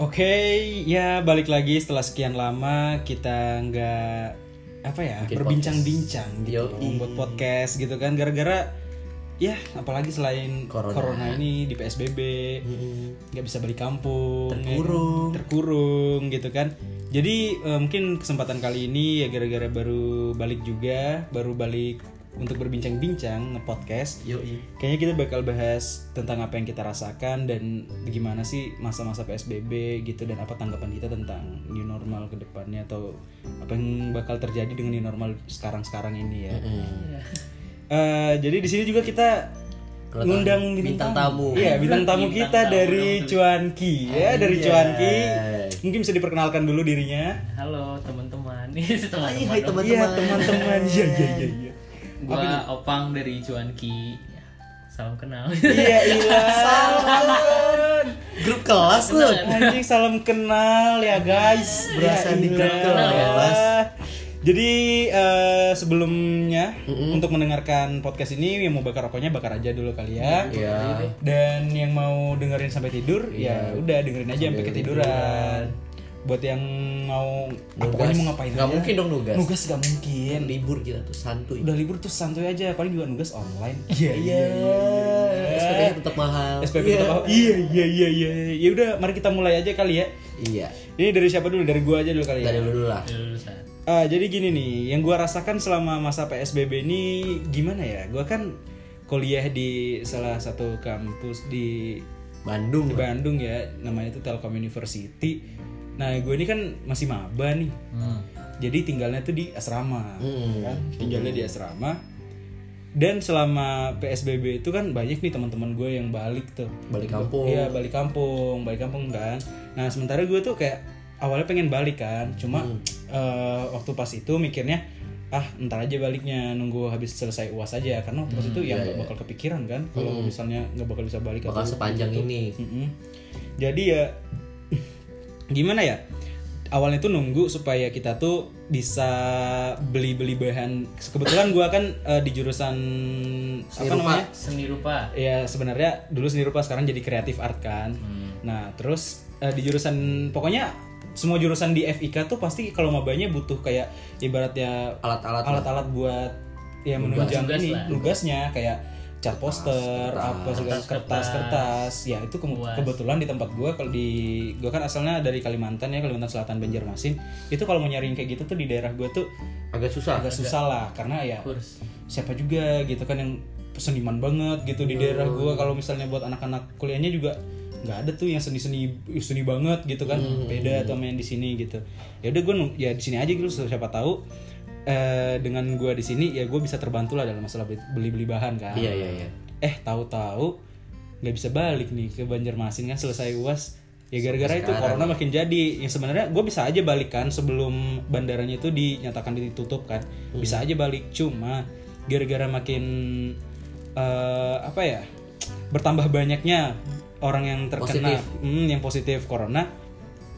Oke, ya balik lagi setelah sekian lama kita nggak apa ya berbincang-bincang gitu, Yoi. membuat podcast gitu kan gara-gara ya apalagi selain Corona. corona, ini di PSBB nggak bisa balik kampung, ya kan? Terkurung. terkurung gitu kan. Jadi eh, mungkin kesempatan kali ini ya gara-gara baru balik juga, baru balik untuk berbincang-bincang nge-podcast. Yoi. Kayaknya kita bakal bahas tentang apa yang kita rasakan dan gimana sih masa-masa PSBB gitu dan apa tanggapan kita tentang new normal ke depannya atau apa yang bakal terjadi dengan new normal sekarang-sekarang ini ya. Eh, jadi di sini juga kita Kedatangan ngundang bintang, bintang tamu. Iya, bintang tamu Bintang kita tamu dari dong. Cuanki ya, dari Anjay. Cuanki. Mungkin bisa diperkenalkan dulu dirinya. Halo teman-teman. Ini teman-teman. Hai, hai, dong. teman. Iya, teman-teman. Iya, iya, iya, iya. Gua Opang dari Cuanki. Ya, Salam kenal. Iya, iya. Salam. Grup kelas lu. Anjing salam kenal ya guys. Berasa Ya di ilah. kelas. Jadi eh, sebelumnya untuk mendengarkan podcast ini yang mau bakar rokoknya bakar aja dulu kali ya. Iya. Dan yang mau dengerin sampai tidur ya udah dengerin aja sampai ketiduran. Buat yang mau pokoknya mau ngapain Nggak aja. mungkin dong nugas. Nugas gak mungkin. Libur kita tuh santuy. Udah libur tuh santuy aja, paling juga nugas online. Iya Iya. SPP-nya tetap mahal. SPP Iya. kita mau- Iya iya iya iya. Ya udah mari kita mulai aja kali ya. Iya. Ini dari siapa dulu? Dari gua aja dulu kali ya. Dari lu dulu lah. Ah, jadi gini nih, yang gua rasakan selama masa PSBB ini gimana ya? Gua kan kuliah di salah satu kampus di Bandung. di Bandung ya, namanya itu Telkom University. Nah, gue ini kan masih maba nih. Hmm. Jadi tinggalnya tuh di asrama, Hmm. kan? Tinggalnya di asrama. Dan selama PSBB itu kan banyak nih teman-teman gue yang balik tuh. Balik kampung. Iya balik kampung, balik kampung kan. Nah sementara gue tuh kayak awalnya pengen balik kan, cuma Hmm. eh, waktu pas itu mikirnya ah ntar aja baliknya nunggu habis selesai uas aja karena waktu pas itu ya nggak bakal kepikiran kan kalau misalnya nggak bakal bisa balik Hmm. Bakal atau sepanjang gitu. ini. Mm-mm. Jadi ya gimana ya? Awalnya tuh nunggu supaya kita tuh bisa beli-beli bahan. Kebetulan gua kan eh, di jurusan apa rupa. namanya? Seni rupa. Ya sebenarnya dulu seni rupa sekarang jadi kreatif art kan. Nah terus eh, di jurusan pokoknya semua jurusan di FIK tuh pasti kalau mabanya butuh kayak ibaratnya Alat-alat alat-alat buat ya menunjang ini lah. nugasnya kayak cat poster apa segala Kertas, kertas. kertas. Ya itu ke- Buas. kebetulan di tempat gua kalau di gua kan asalnya dari Kalimantan ya Kalimantan Selatan Banjarmasin. Itu kalau mau nyari yang kayak gitu tuh di daerah gua tuh Agak susah. agak susah lah karena ya Kurs. siapa juga gitu kan yang seniman banget gitu di daerah gua. Kalau misalnya buat anak-anak kuliahnya juga nggak ada tuh yang seni-seni seni banget gitu kan. Beda tuh sama yang di sini gitu. Ya udah gue ya di sini aja gitu siapa tahu eh, dengan gua di sini ya gue bisa terbantu lah dalam masalah beli-beli bahan kan. Iya iya iya. eh tahu-tahu nggak bisa balik nih ke Banjarmasin kan selesai uas ya gara-gara itu corona makin jadi. Yang sebenarnya gue bisa aja balik kan sebelum bandaranya itu dinyatakan ditutup kan. Bisa aja balik. Cuma gara-gara makin eh, apa ya bertambah banyaknya orang yang terkena Positif. hmm, yang positif corona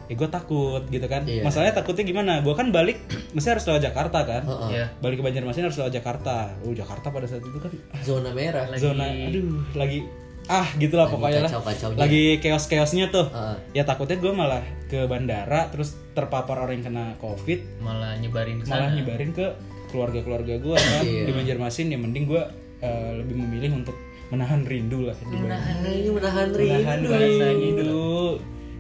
ya gue takut gitu kan Iya. masalahnya takutnya gimana gue kan balik mesti harus lewat Jakarta kan Iya. balik ke Banjarmasin harus lewat Jakarta oh Jakarta pada saat itu kan Zona merah. Lagi- zona aduh lagi ah gitulah Lagi pokoknya lah lagi chaos-chaosnya tuh Heeh. ya takutnya gue malah ke bandara terus terpapar orang yang kena covid Malah nyebarin ke malah sana. nyebarin ke keluarga-keluarga gue kan Iya. di Banjarmasin ya mending gue eh, lebih memilih untuk menahan rindu lah di Nah, ini menahan menahan rindu. bahasanya rindu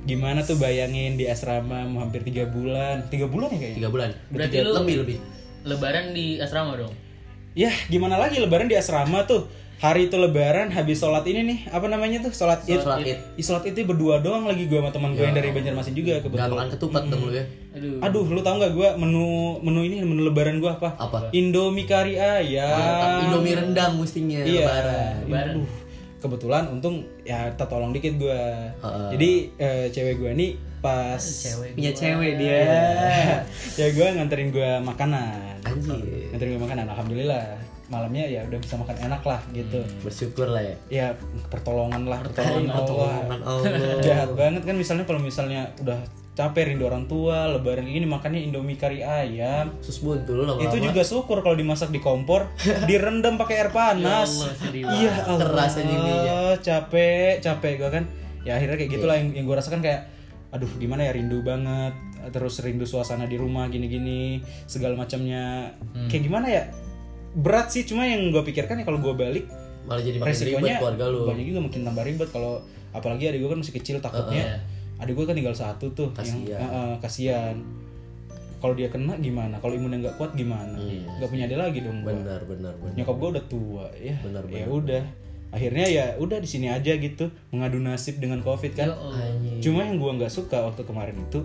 gimana tuh bayangin di asrama mau hampir tiga bulan tiga bulan ya kayaknya Tiga bulan. Berarti Tiga- lu- lebih lebih. Lebaran di asrama dong. ya gimana lagi lebaran di asrama tuh hari itu lebaran habis sholat ini nih apa namanya tuh sholat id Sholat id. Ih, sholat itu berdua doang lagi gue sama teman gue yang dari Banjarmasin juga Nggak kebetulan makan ketupat dong lu ya. Aduh. aduh lu tau nggak gue menu menu ini menu lebaran gue apa Apa? Indomie kari ayam Indomie rendang mestinya iya lebaran. Lebaran. Aduh, kebetulan untung ya tertolong dikit gue Heeh. jadi eh, cewek gue nih pas Cewek. Punya gua. cewek dia. ya gue nganterin gue makanan Anjir. nganterin gue makanan alhamdulillah malamnya ya udah bisa makan enak lah gitu Bersyukur lah ya. ya pertolongan lah pertolongan Allah Pertolongan Allah. jahat banget kan misalnya kalau misalnya udah capek rindu orang tua lebaran gini makannya indomie kari ayam. Sus buntu lu lama-lama. itu juga syukur kalau dimasak di kompor direndam pakai air panas. Ya iya Keras aja ininya. capek capek gue kan. Ya akhirnya kayak gitulah yang, yang gue rasakan kayak aduh gimana ya rindu banget. Terus rindu suasana di rumah gini-gini segala macamnya. Kayak gimana ya berat sih. Cuma yang gue pikirkan ya kalau gue balik malah jadi makin ribet resikonya keluarga lu. banyak juga mungkin tambah ribet. Kalau apalagi adik gue kan masih kecil takutnya adik gue kan tinggal satu tuh yang Kasian. eh, eh, kasihan kalau dia kena gimana? Kalau imunnya nggak kuat gimana? Nggak punya dia lagi dong gua. benar benar benar. Nyokap gue udah tua ya. Benar, ya udah. akhirnya ya udah di sini aja gitu mengadu nasib dengan covid kan. Cuma yang gue nggak suka waktu kemarin itu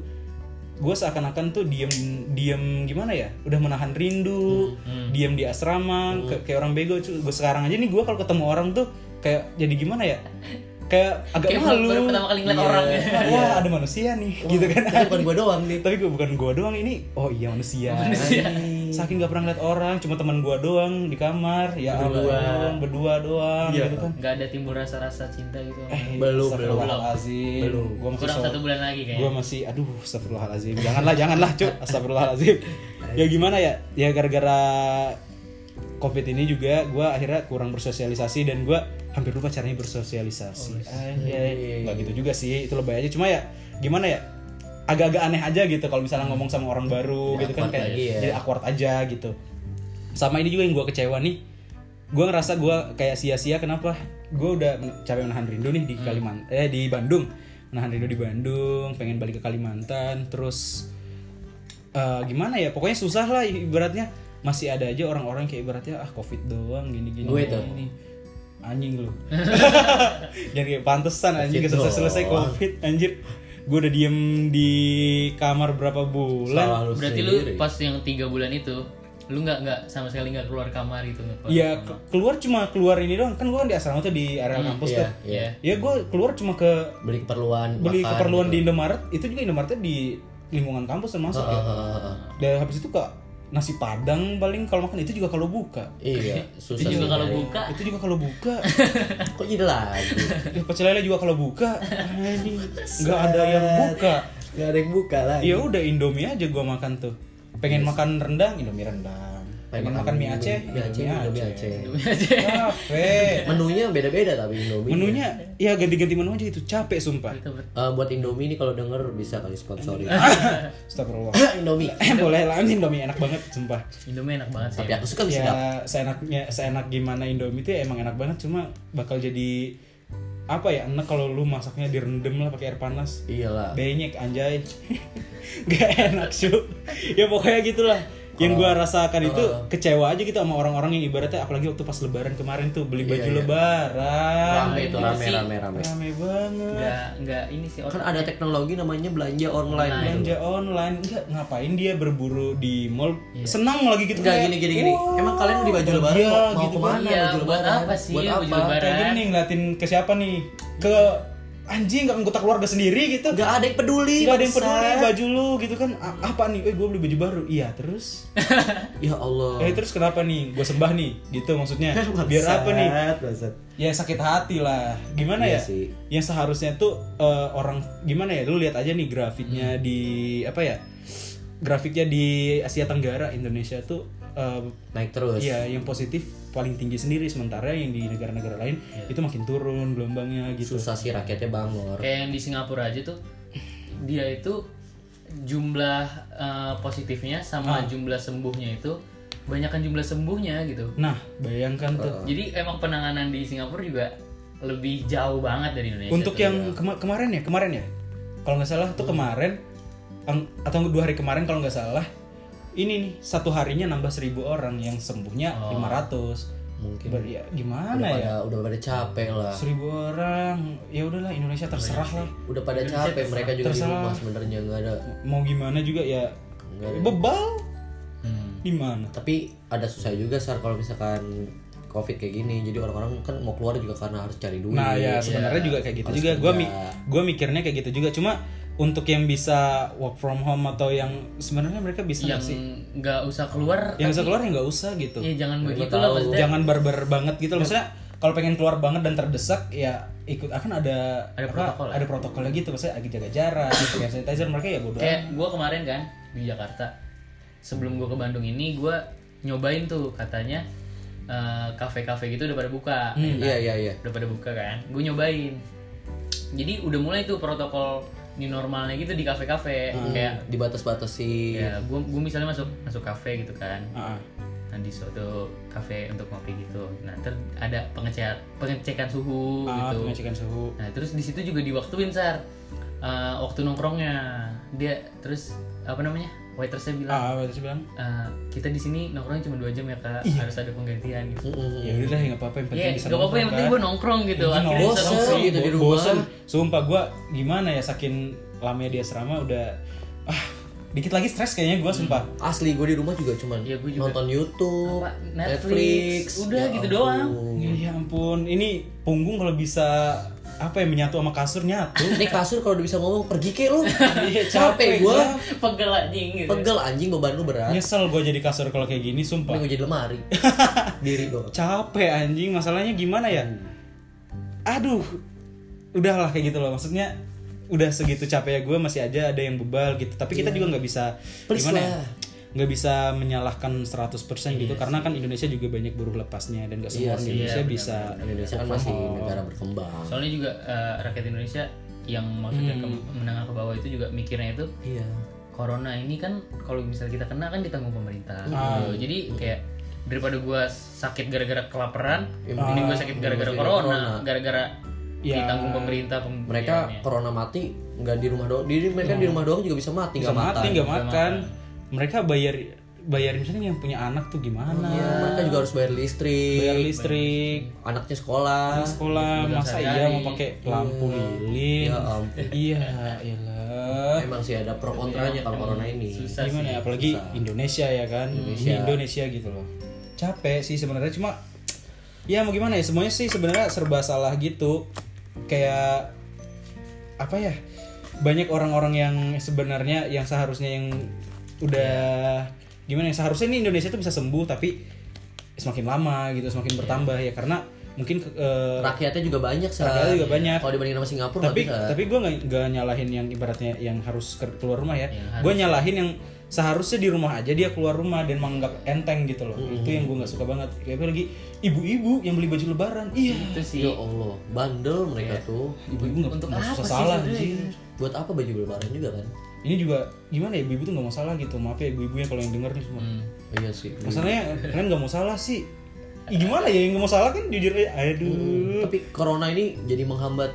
gue seakan-akan tuh diem diem gimana ya? Udah menahan rindu diem di asrama ke- kayak orang bego. Gue sekarang aja nih gue kalau ketemu orang tuh kayak jadi gimana ya kayak agak Kayak malu. baru pertama kali ngeliat orang. Ya. wah ada manusia nih gitu kan. Tapi bukan gua doang nih tapi gue bukan gue doang ini. Oh iya manusia, saking gak pernah ngeliat orang cuma teman gue doang di kamar. Ya ampun berdua doang gitu kan. Nggak ada timbul rasa-rasa cinta gitu. Eh Belum, astagfirullahaladzim belum. gue masih kurang so- satu bulan lagi gue kayaknya masih aduh astagfirullahaladzim janganlah janganlah cuk. Astagfirullahaladzim ya gimana ya? Ya gara-gara covid ini juga gue akhirnya kurang bersosialisasi dan gue hampir lupa caranya bersosialisasi. Anjay. nggak gitu juga sih itu lebay aja cuma ya gimana ya agak-agak aneh aja gitu kalau misalnya ngomong sama orang baru gitu kan kayak lagi ya. jadi awkward aja gitu. Sama ini juga yang gue kecewa nih gue ngerasa gue kayak sia-sia kenapa? Gue udah capek menahan rindu nih di Kalimantan eh di Bandung. Menahan rindu di Bandung pengen balik ke Kalimantan terus eh, gimana ya pokoknya susah lah ibaratnya masih ada aja orang-orang kayak ibaratnya ah covid doang gini gini Gue tuh. anjing lu jadi kayak pantesan anjing selesai selesai covid anjir gue udah diem di kamar berapa bulan lu berarti sendiri. lu pas yang tiga bulan itu lu nggak nggak sama sekali nggak keluar kamar gitu Ya kamar. ke- keluar cuma keluar ini doang kan gue kan di asrama tuh di area kampus iya, tuh. iya. Ya gue keluar cuma ke beli keperluan beli makan keperluan gitu. di Indomaret itu juga Indomaretnya di lingkungan kampus termasuk ya. Heeh, heeh, heeh. Dan habis itu ke nasi padang paling kalau makan itu juga kalau buka. iya itu susah juga sih kalau buka Itu juga kalau buka. kok jadi lagi ya pecel lele juga kalau buka. Nggak ada yang buka. nggak ada yang buka lagi Ya udah Indomie aja gua makan tuh. Pengen makan rendang, Indomie rendang. Pengen makan mie Aceh, mie Aceh Indomie Aceh Capek. menunya beda-beda tapi Indomie Menunya ya ganti-ganti menu aja itu capek sumpah. Eh, buat Indomie nih kalau denger bisa kali sponsori Astagfirullah. Indomie Eh boleh lah Indomie enak banget sumpah. Indomie enak banget sih tapi aku suka mie sedap Ya seenaknya seenak gimana Indomie itu ya emang enak banget cuma bakal jadi apa ya enak kalau lu masaknya direndam lah pakai air panas. iyalah Benyek anjay. Gak enak cu. Ya pokoknya gitulah. Yang gua rasakan itu kecewa aja gitu sama orang-orang yang ibaratnya apalagi waktu pas lebaran kemarin tuh beli baju lebaran. rame itu rame sih. rame rame Rame banget. nggak nggak ini sih kan ada teknologi namanya belanja online belanja online enggak ngapain dia berburu di mall senang lagi gitu Enggak kayak, gini gini gini. "Wah, Emang kalian beli baju lebaran iya, mau, mau gitu ke mana Iya, baju buat lebaran? apa sih Buat baju apa? lebaran? kayak gini nih ngeliatin ke siapa nih ke anjing nggak anggota keluarga sendiri gitu Enggak ada yang peduli. Gak ada yang peduli baju lu gitu kan A- apa nih eh gue beli baju baru iya terus Ya Allah. eh terus kenapa nih gue sembah nih gitu maksudnya biar apa nih Bangsat. ya sakit hati lah gimana Iya ya sih. yang seharusnya tuh eh, orang gimana ya lu lihat aja nih grafiknya Hmm. di apa ya grafiknya di Asia Tenggara Indonesia tuh eh, Naik terus. ya yang positif paling tinggi sendiri sementara yang di negara-negara lain itu makin turun gelombangnya gitu. Susah sih rakyatnya bangor. kayak yang di Singapura aja tuh dia itu jumlah eh, positifnya sama jumlah sembuhnya itu banyakkan jumlah sembuhnya gitu. Nah bayangkan tuh. Jadi emang penanganan di Singapura juga lebih jauh banget dari Indonesia untuk tuh. yang kema- kemarin ya kemarin ya? Kalau nggak salah tuh kemarin ang- atau dua hari kemarin kalau nggak salah ini nih satu harinya nambah seribu orang yang sembuhnya 500 Mungkin. Ber- ya, Udah gimana ya pada, udah pada capek lah. seribu orang ya udahlah Indonesia terserah lah Udah pada capek mereka juga di Terserah. rumah sebenarnya nggak ada. mau gimana juga ya bebal Hmm. di mana Tapi ada susah juga sar kalau misalkan covid kayak gini. Jadi orang-orang kan mau keluar juga karena harus cari duit. Nah ya sebenarnya juga kayak gitu juga. Gue mi gue mikirnya kayak gitu juga. Cuma untuk yang bisa work from home atau yang sebenarnya mereka bisa yang nggak sih. nggak usah keluar Yang bisa keluar ya nggak usah gitu. ya jangan begitu lah maksudnya Jangan barbar banget gitu. loh. Maksudnya kalau pengen keluar banget dan terdesak ya ikut akan ada Ada apa, protokol ya? ada protokolnya gitu maksudnya lagi jaga jarak gitu ya sanitizer mereka ya bodoh kayak gue kemarin kan di Jakarta sebelum gue ke Bandung ini gue nyobain tuh katanya eh, kafe-kafe gitu udah pada buka Iya iya iya. udah pada buka kan gue nyobain jadi udah mulai tuh protokol new normalnya gitu di kafe-kafe. Kayak dibatas-batasi ya gue gue misalnya masuk masuk kafe gitu kan. Ah, ah. nah di suatu kafe untuk ngopi gitu. Nah ter ada pengecekan pengecekan suhu Ah, gitu. pengecekan suhu. Nah terus di situ juga diwaktuin sar. Eh, waktu nongkrongnya. Dia terus apa namanya waitersnya bilang ah sih bilang. "Eh, kita di sini nongkrongnya cuma dua jam ya kak. Harus ada penggantian. Gitu ya udah ya nggak apa-apa yang penting ya bisa gak apa-apa yang penting nongkrong, gue nongkrong gitu. Iya, akhirnya bisa bosen. nongkrong. Gitu di Bo- rumah. bosen. sumpah gue gimana ya saking lamanya di asrama udah ah dikit lagi stres kayaknya gue sumpah. Asli gue di rumah juga cuman Iya, gua juga. nonton YouTube Apa, Netflix. Udah, gitu doang. ya, ya ampun. Ini punggung kalau bisa apa ya menyatu sama kasur nyatu? Ini kasur kalau udah bisa ngomong pergi ke lu. Iya, capek gue pegel anjing gitu. Pegel anjing beban lu berat. Nyesel gue jadi kasur kalau kayak gini ini sumpah gue jadi lemari. Diri doang capek anjing masalahnya gimana ya? Aduh udahlah kayak gitu loh. Maksudnya udah segitu capeknya gue masih aja ada yang bebal gitu. Tapi kita juga nggak bisa Please gimana ya? lah. Nggak bisa menyalahkan 100% gitu karena kan Indonesia juga banyak buruh lepasnya dan gak semua Iya orang sih, Indonesia iya, bisa Indonesia kan masih negara berkembang. Soalnya juga eh, rakyat Indonesia yang maksudnya ke menengah ke bawah itu juga mikirnya itu iya. corona ini kan kalau misalnya kita kena kan ditanggung pemerintah. Ah. gitu. jadi kayak daripada gua sakit gara-gara kelaparan Ya, ini gua sakit gara-gara corona gara-gara Ya. ditanggung pemerintah mereka corona mati nggak di rumah doang. Di mereka di rumah doang juga bisa mati bisa nggak mati makan. Nggak makan mereka bayar bayar misalnya yang punya anak tuh gimana? Iya, mereka juga harus bayar listrik. Bayar listrik. Anaknya sekolah. Sekolah masa iya mau pakai lampu lilin? Ya ampun. Iya iyalah. Emang sih ada pro kontranya kalau corona ini. Susah gimana ya apalagi Indonesia ya kan? Indonesia. Indonesia gitu loh. Capek sih sebenarnya cuma ya mau gimana ya semuanya sih sebenarnya serba salah gitu. Kayak apa ya banyak orang-orang yang sebenarnya yang seharusnya yang udah gimana ya seharusnya ini Indonesia tuh bisa sembuh tapi semakin lama gitu semakin bertambah ya karena mungkin eh, rakyatnya juga banyak Sa. Rakyatnya juga banyak. kalau dibandingin sama Singapura nggak tapi bisa. tapi gue nggak nyalahin yang ibaratnya yang harus ke- keluar rumah ya. Yang gue nyalahin yang seharusnya di rumah aja dia keluar rumah dan menganggap enteng gitu loh. Itu yang gue nggak suka banget. Kayak lagi ibu-ibu yang beli baju lebaran. Iya. Itu sih. Ya Allah. Bandel mereka tuh. Ibu-ibu nggak Untuk nggak apa usah sih salah anjir buat apa baju lebaran juga kan ini juga gimana ya ibu-ibu tuh nggak mau salah gitu. Maaf ya ibu-ibu yang kalau yang denger nih semua. Hmm. iya sih. Masalahnya kalian nggak mau salah sih. Ih, gimana ya yang nggak mau salah kan jujur aja. Aduh. Tapi corona ini jadi menghambat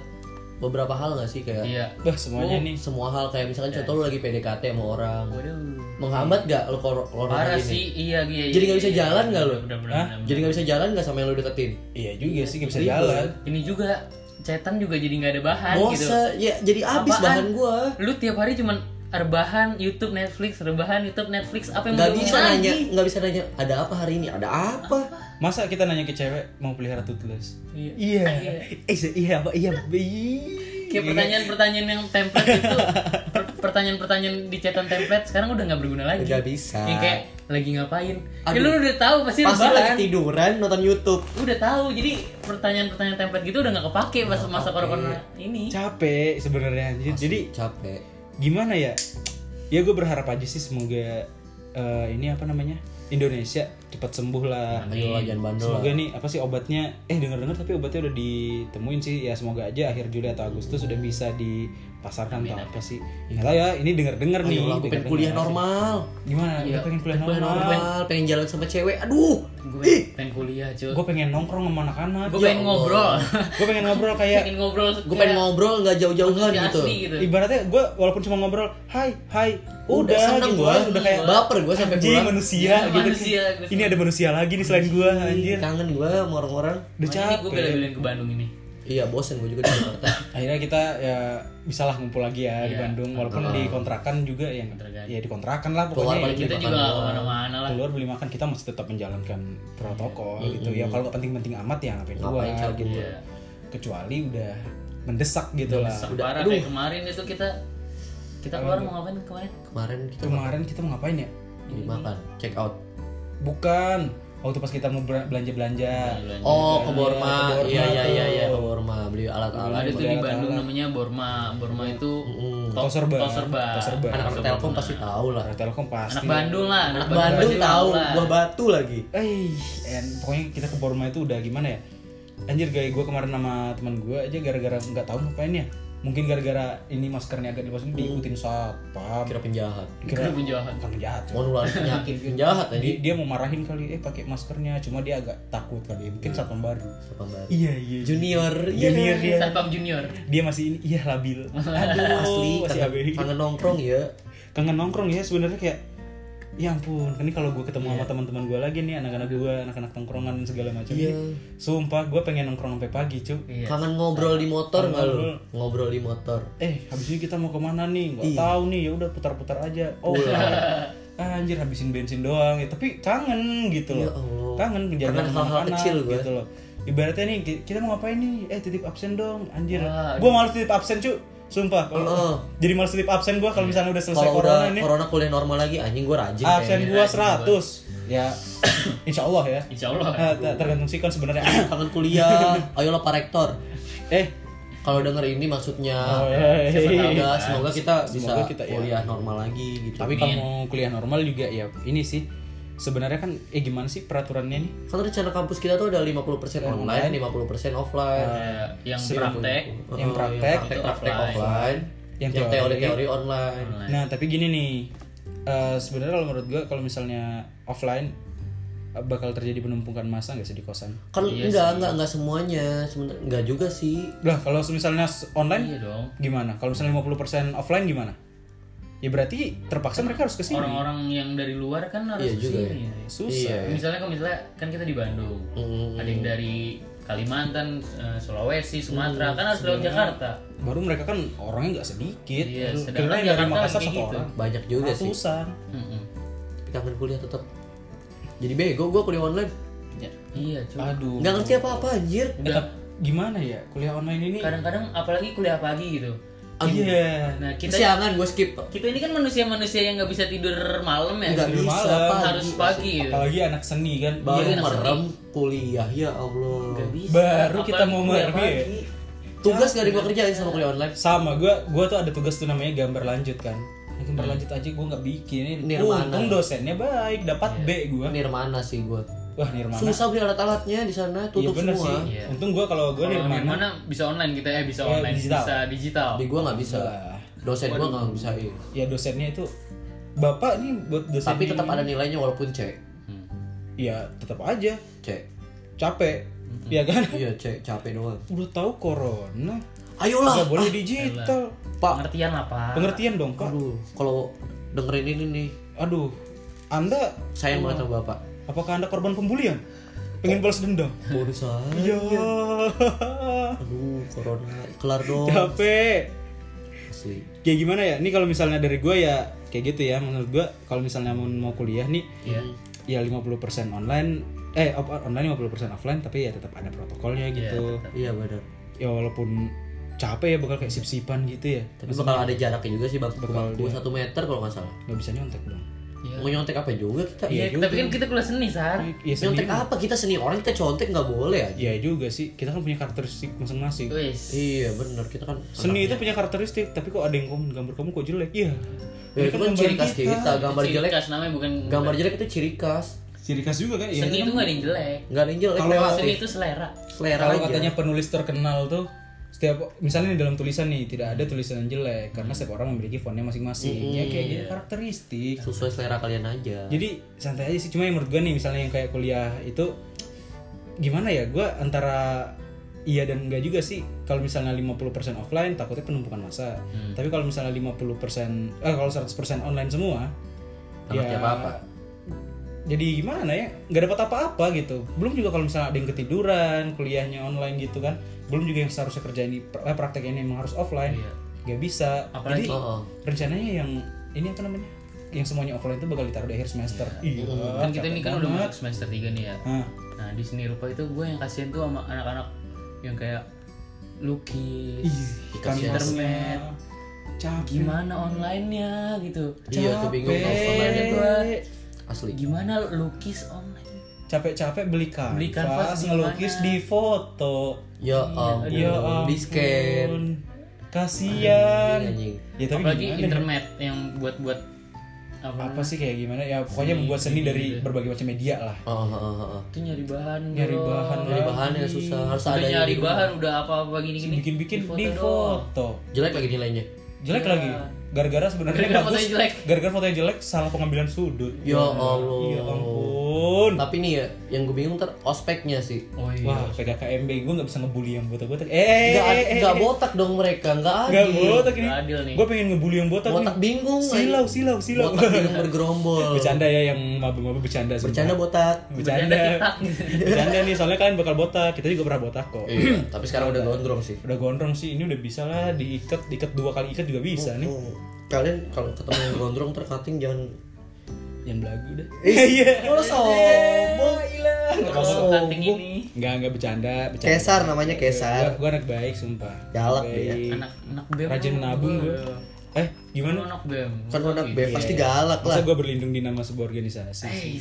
beberapa hal nggak sih kayak iya. Bah semuanya Oh, nih. semua hal kayak misalkan contoh lu lagi PDKT sama orang. Waduh. Menghambat gak lu corona parah ini? sih iya iya Jadi iya, nggak bisa iya, jalan iya, nggak lu? bener, bener, Hah? bener, jadi nggak bisa jalan nggak sama yang lu deketin? Iya juga sih nggak bisa jalan. Ini juga cetan juga jadi nggak ada bahan gitu. Bosa ya jadi habis bahan gua. Lu tiap hari cuman rebahan YouTube Netflix rebahan YouTube Netflix apa yang nggak mau bisa diomongin nanya lagi? nggak bisa nanya ada apa hari ini? Ada apa? Masa kita nanya ke cewek mau pelihara toothless Iya. iya. Eh iya apa iya kayak pertanyaan-pertanyaan yang template itu per- pertanyaan-pertanyaan di cetan template sekarang udah nggak berguna lagi. Nggak bisa. Yang kayak lagi ngapain? Ya Aduh. lu udah tahu pasti pasti lagi rebahan tiduran nonton YouTube. Udah tahu jadi pertanyaan-pertanyaan template gitu udah nggak kepake pas masa corona ini. Capek sebenarnya. Anjir jadi capek. gimana ya? Ya gue berharap aja sih semoga eh, ini apa namanya Indonesia cepat sembuh lah. Ayo lah jangan bandel. Semoga nih apa sih obatnya? Eh denger dengar tapi obatnya udah ditemuin sih. Ya semoga aja akhir Juli atau Agustus sudah bisa dipasarkan atau apa sih? Nggak tahu ya ini denger dengar nih gue pengen kuliah normal. Gimana. Lu pengen kuliah normal, normal. Pengen jalan sama cewek. Aduh. Gue pengen kuliah cuy gue pengen nongkrong sama anak-anak. Gue Ya pengen Allah. ngobrol gue pengen ngobrol kayak pengen ngobrol gue pengen ngobrol nggak jauh-jauhan gitu. gitu. Ibaratnya gue walaupun cuma ngobrol hai hai. Udah, udah, seneng gitu. gua. kan, udah kayak Baper gua sampai pulang. manusia Iya, gitu. manusia, ini ada manusia lagi nih selain gue anjir. kangen gue sama orang-orang. Udah Makanya gue capek. bela-belain ke Bandung ini iya bosen gue juga di Jakarta. Akhirnya kita ya bisalah ngumpul lagi ya di Iya. Bandung walaupun di kontrakan juga yang Kontrakan. ya di kontrakan lah Keluar pokoknya paling ya, kita juga ke mana-mana lah. Keluar beli makan kita masih tetap menjalankan protokol gitu ya. Kalau nggak penting-penting amat ya ngapain keluar gitu. Iya. kecuali udah mendesak gitu lah. Udah, parah kayak kemarin itu kita kita keluar mau ngapain? Kemarin? Kemarin kita kemarin kita mau ngapain ya? Ini makan check out. Bukan waktu pas kita mau belanja belanja. Oh ke Borma. Iya iya iya iya ke Borma beli alat-alat. Ada tuh di. Bandung namanya Borma. Borma itu Mm. to- Toserba. Toserba Toserba. anak-anak Telkom pasti tahu lah. Anak Telkom pasti. Anak Bandung lah anak Bandung tahu buah batu lagi. Eh, pokoknya kita ke Borma itu udah gimana ya? Anjir gaya gue kemarin sama teman gue aja gara-gara nggak tahu ngapain ya. Mungkin gara-gara ini maskernya agak dilepasin diikutin satpam kira penjahat. Kira penjahat. bukan penjahat. Mau nularin penyakit penjahat dia, tadi dia mau marahin kali eh pakai maskernya. Cuma dia agak takut kali mungkin satpam baru. Siapa baru. Iya iya junior junior dia. Satpam junior. dia masih ini iya labil. Aduh asli masih kangen, kangen nongkrong ya kangen nongkrong ya sebenarnya kayak ya ampun ini kalau gue ketemu sama teman-teman gue lagi nih anak-anak gue anak-anak tongkrongan dan segala macam Iya. ini sumpah gue pengen nongkrong sampai pagi cuy Iya. kangen ngobrol di motor nggak lu? Ngobrol. di motor. Eh habis ini kita mau ke mana nih? Nggak Iya. tahu nih ya udah putar-putar aja. Oh ah, anjir habisin bensin doang ya. Tapi kangen gitu loh. Ya Allah. kangen hal-hal anak-anak kecil gue. gitu loh. Ibaratnya nih ki- kita mau ngapain nih? Eh titip absen dong anjir. Wah, gue malas titip absen cuy sumpah kalau Heeh. jadi malas titip absen gue kalau misalnya udah selesai corona udah ini corona kuliah normal lagi anjing gue rajin absen gue 100 ya insya Allah ya. Insya Allah. Eh, ter- tergantung sikon sebenarnya. Kangen kuliah. Ayolah pak rektor. Eh. Kalau denger ini maksudnya Oh, iya, iya, semoga iya. semoga kita bisa Semoga kita, ya. kuliah normal lagi gitu. Tapi kalau mau kuliah normal juga ya ini sih sebenarnya kan eh gimana sih peraturannya nih kan rencana kampus kita tuh ada 50% online 50% offline Ya, yang praktek. yang praktek, praktek, praktek offline. offline Yang yang teori. teori-teori online Nah, tapi gini nih. eh, sebenarnya kalau menurut gua kalau misalnya offline eh, bakal terjadi penumpukan massa nggak sih di kosan? kan enggak enggak enggak semuanya sebenarnya enggak juga sih Lah, kalau misalnya online Iya dong. gimana? Kalau misalnya 50% offline gimana? Ya berarti terpaksa mereka harus ke sini. Orang-orang yang dari luar kan harus Iya juga ke sini. Susah. Iya. Misalnya kan misalnya kan kita di Bandung. Mm. Ada yang dari Kalimantan, eh, Sulawesi, Sumatera kan harus lewat Jakarta. Baru mereka kan orangnya nggak sedikit. Iya, sedangkan yang dari Makassar satu gitu. orang. banyak juga sih Ratusan. Mm-mm. tapi kangen kuliah tetap jadi bego gue kuliah online Iya, cuy. Aduh. nggak ngerti apa apa anjir Eh, tapi gimana ya kuliah online ini? Kadang-kadang apalagi kuliah pagi gitu. Iya. Nah, kita kesiangan gue skip kita ini kan manusia-manusia yang nggak bisa tidur malam ya. nggak bisa malam, pagi. harus pagi gitu. Apalagi anak seni kan. baru Iya, anak merem kuliah ya allah bisa. Baru kita Apalagi mau merem ya. tugas gak ada gue kerjain sama kuliah online sama gue gue tuh ada tugas tuh namanya gambar lanjut kan gambar lanjut aja gue nggak bikin ini Nirmana. untung dosennya baik dapat B gue nirmana sih gue wah nirmana. Susah beli alat-alatnya di sana iya tutup bener semua. sih. Iya. untung gue kalau gue nirmana. Mana bisa online kita eh bisa Eh, online digital. bisa digital. di gue nggak bisa. Wah. dosen gue nggak bisa iya. ya dosennya itu bapak nih buat dosen tapi tetap ada nilainya walaupun C. Hmm. ya tetap aja. C. Capek. Iya kan? Iya C. Capek doang. Udah tahu corona. Ayolah. Nggak boleh digital. Pak. Pengertian lah, Pak. pengertian dong pak. Aduh kalau dengerin ini nih. Aduh. Anda sayang banget sama bapak apakah anda korban pembulian? Pengen balas dendam? Saya iya. Aduh corona. Kelar dong. Capek. Asli. Kayak gimana ya? Ini kalau misalnya dari gue ya kayak gitu ya. Menurut gue kalau misalnya mau mau kuliah nih Iya. ya 50% online eh online 50% offline tapi ya tetap ada protokolnya gitu. iya benar. Ya walaupun capek ya bakal kayak sip-sipan gitu ya. Tapi bakal ada jaraknya juga sih bang. Bakal bangku dia- satu meter kalau nggak salah. Nggak bisa nyontek dong Iya. mau nyontek apa juga kita? Iya, juga. tapi kan kita kuliah seni, Sar. ya nyontek seni apa? Kita seni orang kita contek nggak boleh aja. Ya juga sih. Kita kan punya karakteristik masing-masing. Iya benar kita kan seni itu punya karakteristik tapi kok ada yang komen gambar kamu kok jelek? Iya. Ya, itu kan ciri khas kita. gambar Ciri jelek. khas namanya bukan gambar jelek. itu ciri khas. Ciri khas juga kan? Ya seni itu nggak ada yang jelek. nggak ada yang jelek Kalau. Seni itu selera. selera kalau katanya penulis terkenal tuh setiap misalnya di dalam tulisan nih tidak ada tulisan yang jelek karena setiap orang memiliki fontnya masing-masing. Ya kayak gitu karakteristik. Sesuai selera kalian aja. Jadi santai aja sih. Cuma yang menurut gue nih misalnya yang kayak kuliah itu gimana ya? Gue antara iya dan enggak juga sih. Kalau misalnya 50% offline takutnya penumpukan masa tapi kalau misalnya 50% eh kalau 100% online semua Nggak ngerti apa-apa. Jadi gimana ya nggak dapat apa-apa gitu belum juga kalau misalnya ada yang ketiduran kuliahnya online gitu kan belum juga yang seharusnya kerja ini eh, praktek ini emang harus offline Iya. nggak bisa Apalagi- jadi Oh, oh. rencananya yang ini apa namanya yang semuanya offline itu bakal ditaruh di akhir semester iya Kan kita ini kan capek udah banget. masuk semester 3 nih ya. Nah, Nah, di seni rupa itu gue yang kasihan tuh sama anak-anak yang kayak lukis, kan internet. capek Gimana online-nya gitu. iya tuh bingung Capek. gua. Asli. Gimana lukis online? capek-capek beli kanvas, Beli kanvas di ngelukis di foto. Ya ampun ya ampun. di scan kasian ya tapi Apalagi gimana ya? internet yang buat buat apa, apa sih kayak gimana? Ya pokoknya membuat seni dari berbagai macam media lah. Oh, oh, oh, oh. itu nyari bahan Nyari bro. bahan, Dari bahannya susah. Harus udah ada nyari bahan udah apa-apa gini-gini. Bikin-bikin di doang. foto Jelek lagi nilainya. jelek lagi gara-gara sebenarnya Gara-gara bagus fotonya jelek. gara-gara fotonya jelek salah pengambilan sudut Ya Allah. ya ampun Tapi nih ya, yang gue bingung ntar ospeknya sih. oh iya wah PKKMB gue nggak bisa ngebully yang botak-botak eh Nggak, eh, eh, nggak eh. botak dong mereka, nggak nggak adil. botak ini Nggak adil nih. gue pengen ngebully yang botak Botak nih. bingung. silau silau silau Botak bingung bergerombol. bercanda ya yang mabuk-mabuk bercanda sumpah. Bercanda botak. bercanda Bercanda bercanda nih soalnya kalian bakal botak kita juga pernah botak kok Iya, tapi sekarang udah gondrong sih. udah gondrong sih ini udah bisa lah diikat diikat dua kali ikat juga bisa nih Hmm. Kalian kalau ketemu yang gondrong ntar cutting jangan yang belagu dah Iya. Kalau sombong. Kalau cutting ini Enggak, enggak bercanda, bercanda. Kesar namanya Kesar. Gua, gua anak baik sumpah. Galak baik. anak anak bem Rajin nabung Gua. Eh, gimana? anak bem Kan anak B pasti Iya, iya. galak lah. Masa gua berlindung di nama sebuah organisasi sih?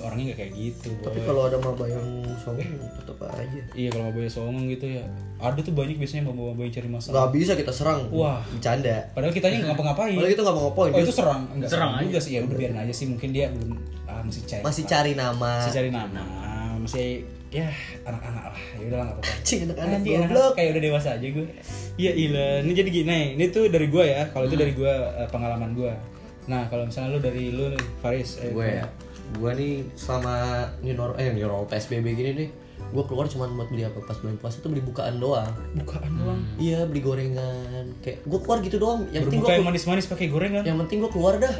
Orangnya nggak kayak gitu. Tapi boy. kalau ada maba yang sombong tetap aja. Iya kalau mau songong gitu ya. Ada tuh banyak biasanya bawa-bawa yang cari masalah. Nggak bisa kita serang. Wah. Bercanda. Padahal kitanya nggak ngapa-ngapain. Padahal kita nggak mau ngapain. Oh itu serang, enggak Serang serang, juga sih ya udah biarin aja sih mungkin dia belum ah, masih cari Masih cari nama. masih cari nama masih ya anak-anak lah. Ya udah lah nggak apa-apa. Cing anak-anak goblok. kayak udah dewasa aja gue iya iya ini jadi gini ini tuh dari gue ya. Kalau itu dari gue eh, pengalaman gue nah kalau misalnya lu dari lu nih Faris eh, gue ya. Gue nih selama new normal eh new normal psbb gini nih gue keluar cuma buat beli apa pas bulan puasa tuh beli bukaan doang. Bukaan doang? Iya beli gorengan. Kayak gue keluar gitu doang. Yang penting gue yang manis-manis pakai gorengan. Yang penting gue keluar dah.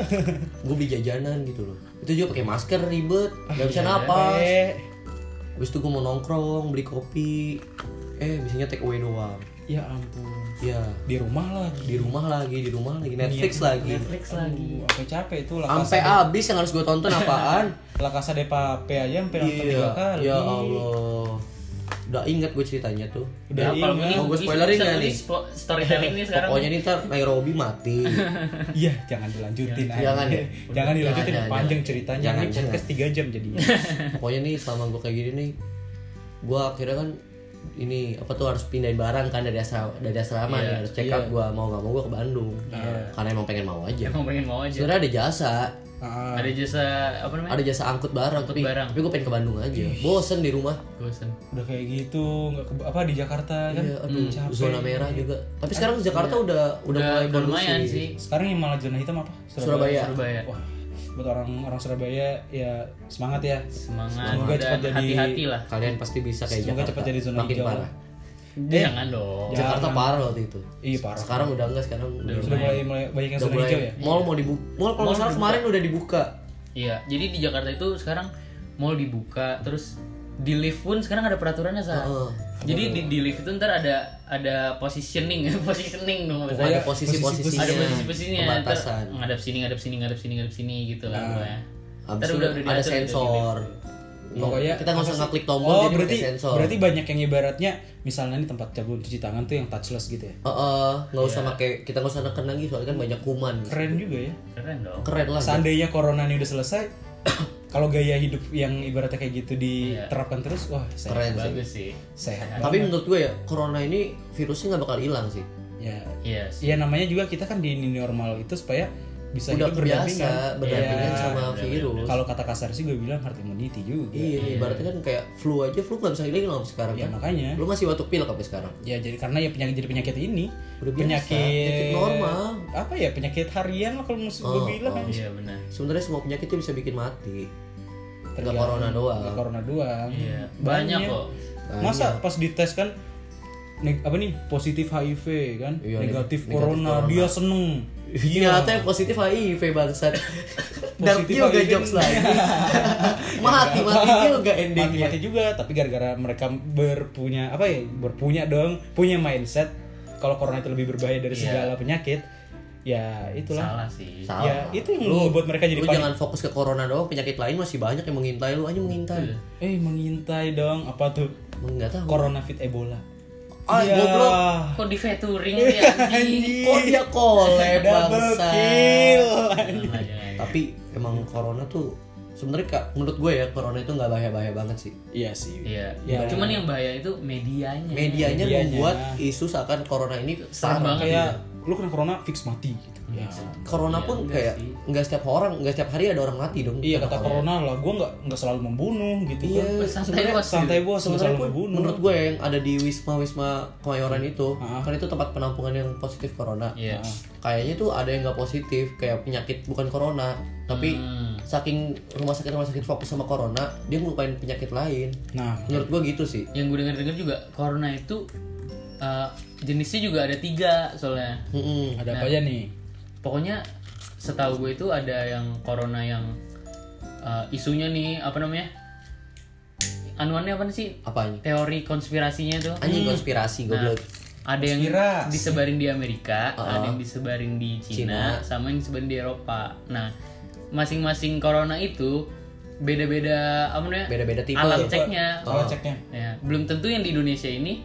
Gue beli jajanan gitu loh. Itu juga pakai masker ribet. Nggak bisa napas. Eh, habis itu gue mau nongkrong beli kopi. Eh biasanya take away doang. Ya ampun. Ya. Di rumah lagi. Di rumah lagi di rumah lagi. Netflix lagi. Netflix lagi. Aduh, apa capek itu lah sampai habis yang harus gue tonton apaan? La Casa de Papel aja sampai nonton iya. tiga kali. Ya Allah udah inget gue ceritanya tuh udah Ya, ini Mau gue spoilerin tulis nih? spo- storytelling nih sekarang pokoknya nih ntar Nairobi mati Iya, jangan dilanjutin. aja. Jangan ya? jangan dilanjutin Jangan, panjang jangan. ceritanya. Jangan, Ini podcast 3 jam jadi. pokoknya nih selama gue kayak gini nih gue akhirnya kan ini apa tuh harus pindahin barang kan dari asrama dari asrama Iya, nih harus check out gue mau nggak mau gue ke Bandung karena emang pengen mau aja emang pengen mau aja sebenarnya ada jasa Ah, ada jasa apa namanya ada jasa angkut barang tapi barang. tapi gue pengen ke Bandung aja bosen di rumah bosan udah kayak gitu, nggak ke- apa di Jakarta kan? Iya, aduh, capek. zona merah juga. Tapi sekarang Jakarta udah udah, udah mulai udah kondusif. lumayan sih Sekarang yang malah zona hitam apa? Surabaya. Surabaya Wah, buat orang orang Surabaya ya semangat ya. semangat Semoga cepat jadi- hati-hati lah Kalian pasti bisa kayak Semoga Jakarta. cepat jadi zona Makin hijau. parah. Jangan dong Jakarta parah waktu itu. Iya parah. Sekarang udah enggak, sekarang udah, Sudah mulai mulai banyak yang udah zona mulai hijau ya. mall mau dibuka. Mall kalau salah kemarin udah dibuka. iya jadi di Jakarta itu sekarang mall dibuka terus di lift pun sekarang ada peraturannya sa Heeh. jadi di, di lift itu ntar ada ada positioning positioning dong ada posisi-posisinya. ada posisi-posisinya Pembatasan. ngadap sini ngadap sini ngadap sini ngadap sini gitu lah Habis Ntar itu udah- udah ada gitu sensor. Pokoknya kita nggak usah ngeklik tombol Oh, jadi berarti pakai sensor. berarti banyak yang ibaratnya misalnya nih tempat cabut cuci tangan tuh yang touchless gitu ya. Heeh, nggak Iya. usah pakai kita nggak usah neken lagi soalnya kan banyak kuman. Keren juga ya. keren dong Keren lah. Seandainya corona ini udah selesai, kalau gaya hidup yang ibaratnya kayak gitu diterapkan terus, wah sehat, Keren sih. bagus sih sehat. Tapi menurut gue ya, corona ini virusnya nggak bakal hilang sih. Ya, iya sih ya namanya juga kita kan di normal itu supaya bisa Udah kebiasa berdampingan. Ya, sama virus. Kalau kata kasar sih gue bilang herd immunity juga. Iya, ibaratnya kan kayak flu aja, flu nggak bisa hilang loh sekarang Ya kan. makanya. Lu masih batuk pilek sampai sekarang. Ya jadi karena ya penyakit jadi penyakit ini Udah biasa, penyakit penyakit normal. Apa ya penyakit harian lah kalau gue Oh, bilang oh. iya benar Sebenarnya semua penyakit itu bisa bikin mati. Nggak Tergantung. corona doang. Nggak corona doang. Iya, banyak kok. Masa pas dites kan neg- apa nih positif HIV kan, Iya, negatif, negatif corona, corona. dia seneng. Ternyata yang positif HIV bangsat. Dark Positif juga jokes lagi. mati mati juga endingnya. Mati-mati juga, tapi gara-gara mereka berpunya apa ya, berpunya dong, punya mindset kalau corona itu lebih berbahaya dari segala penyakit, ya itulah. salah sih Salah. Ya itu yang membuat mereka jadi Lu panik. jangan fokus ke corona doang, penyakit lain masih banyak yang mengintai lu aja mengintai. Eh mengintai dong, apa tuh? Enggak tahu. Corona fit Ebola. Ah, Iya. goblok. kok di featuring anjing Kok dia collab Double bangsa. Tapi emang corona tuh sebenarnya Kak, menurut gue ya corona itu nggak bahaya-bahaya banget sih. Iya sih. Iya, Ya. cuman yang bahaya itu medianya. Medianya Medianya. membuat isu seakan corona ini banget Kayak lu kena corona fix mati gitu. Ya corona pun kayak nggak setiap orang nggak setiap hari ada orang mati dong iya kata corona lah gue nggak nggak selalu membunuh gitu Iya, kan. santai bos santai bos sebenarnya selalu pun membunuh. menurut gue yang ada di wisma wisma kemayoran itu Ah. kan itu tempat penampungan yang positif corona. Iya. kayaknya tuh ada yang nggak positif kayak penyakit bukan corona tapi Hmm. saking rumah sakit rumah sakit fokus sama corona dia ngelupain penyakit lain. Nah menurut gue gitu sih. yang gue dengar dengar juga corona itu eh, jenisnya juga ada tiga soalnya. Mm-mm. ada apa aja nih pokoknya setahu gue itu ada yang corona yang eh, isunya nih apa namanya anuannya apa sih apanya teori konspirasinya tuh anjing konspirasi goblok ada yang Konspirasi. disebarin di Amerika, ada yang disebarin di Cina, Cina. sama yang disebarin di Eropa. Nah, masing-masing corona itu beda-beda apa namanya? Beda-beda tipe. Alat ceknya. kalau ceknya Ya, belum tentu yang di Indonesia ini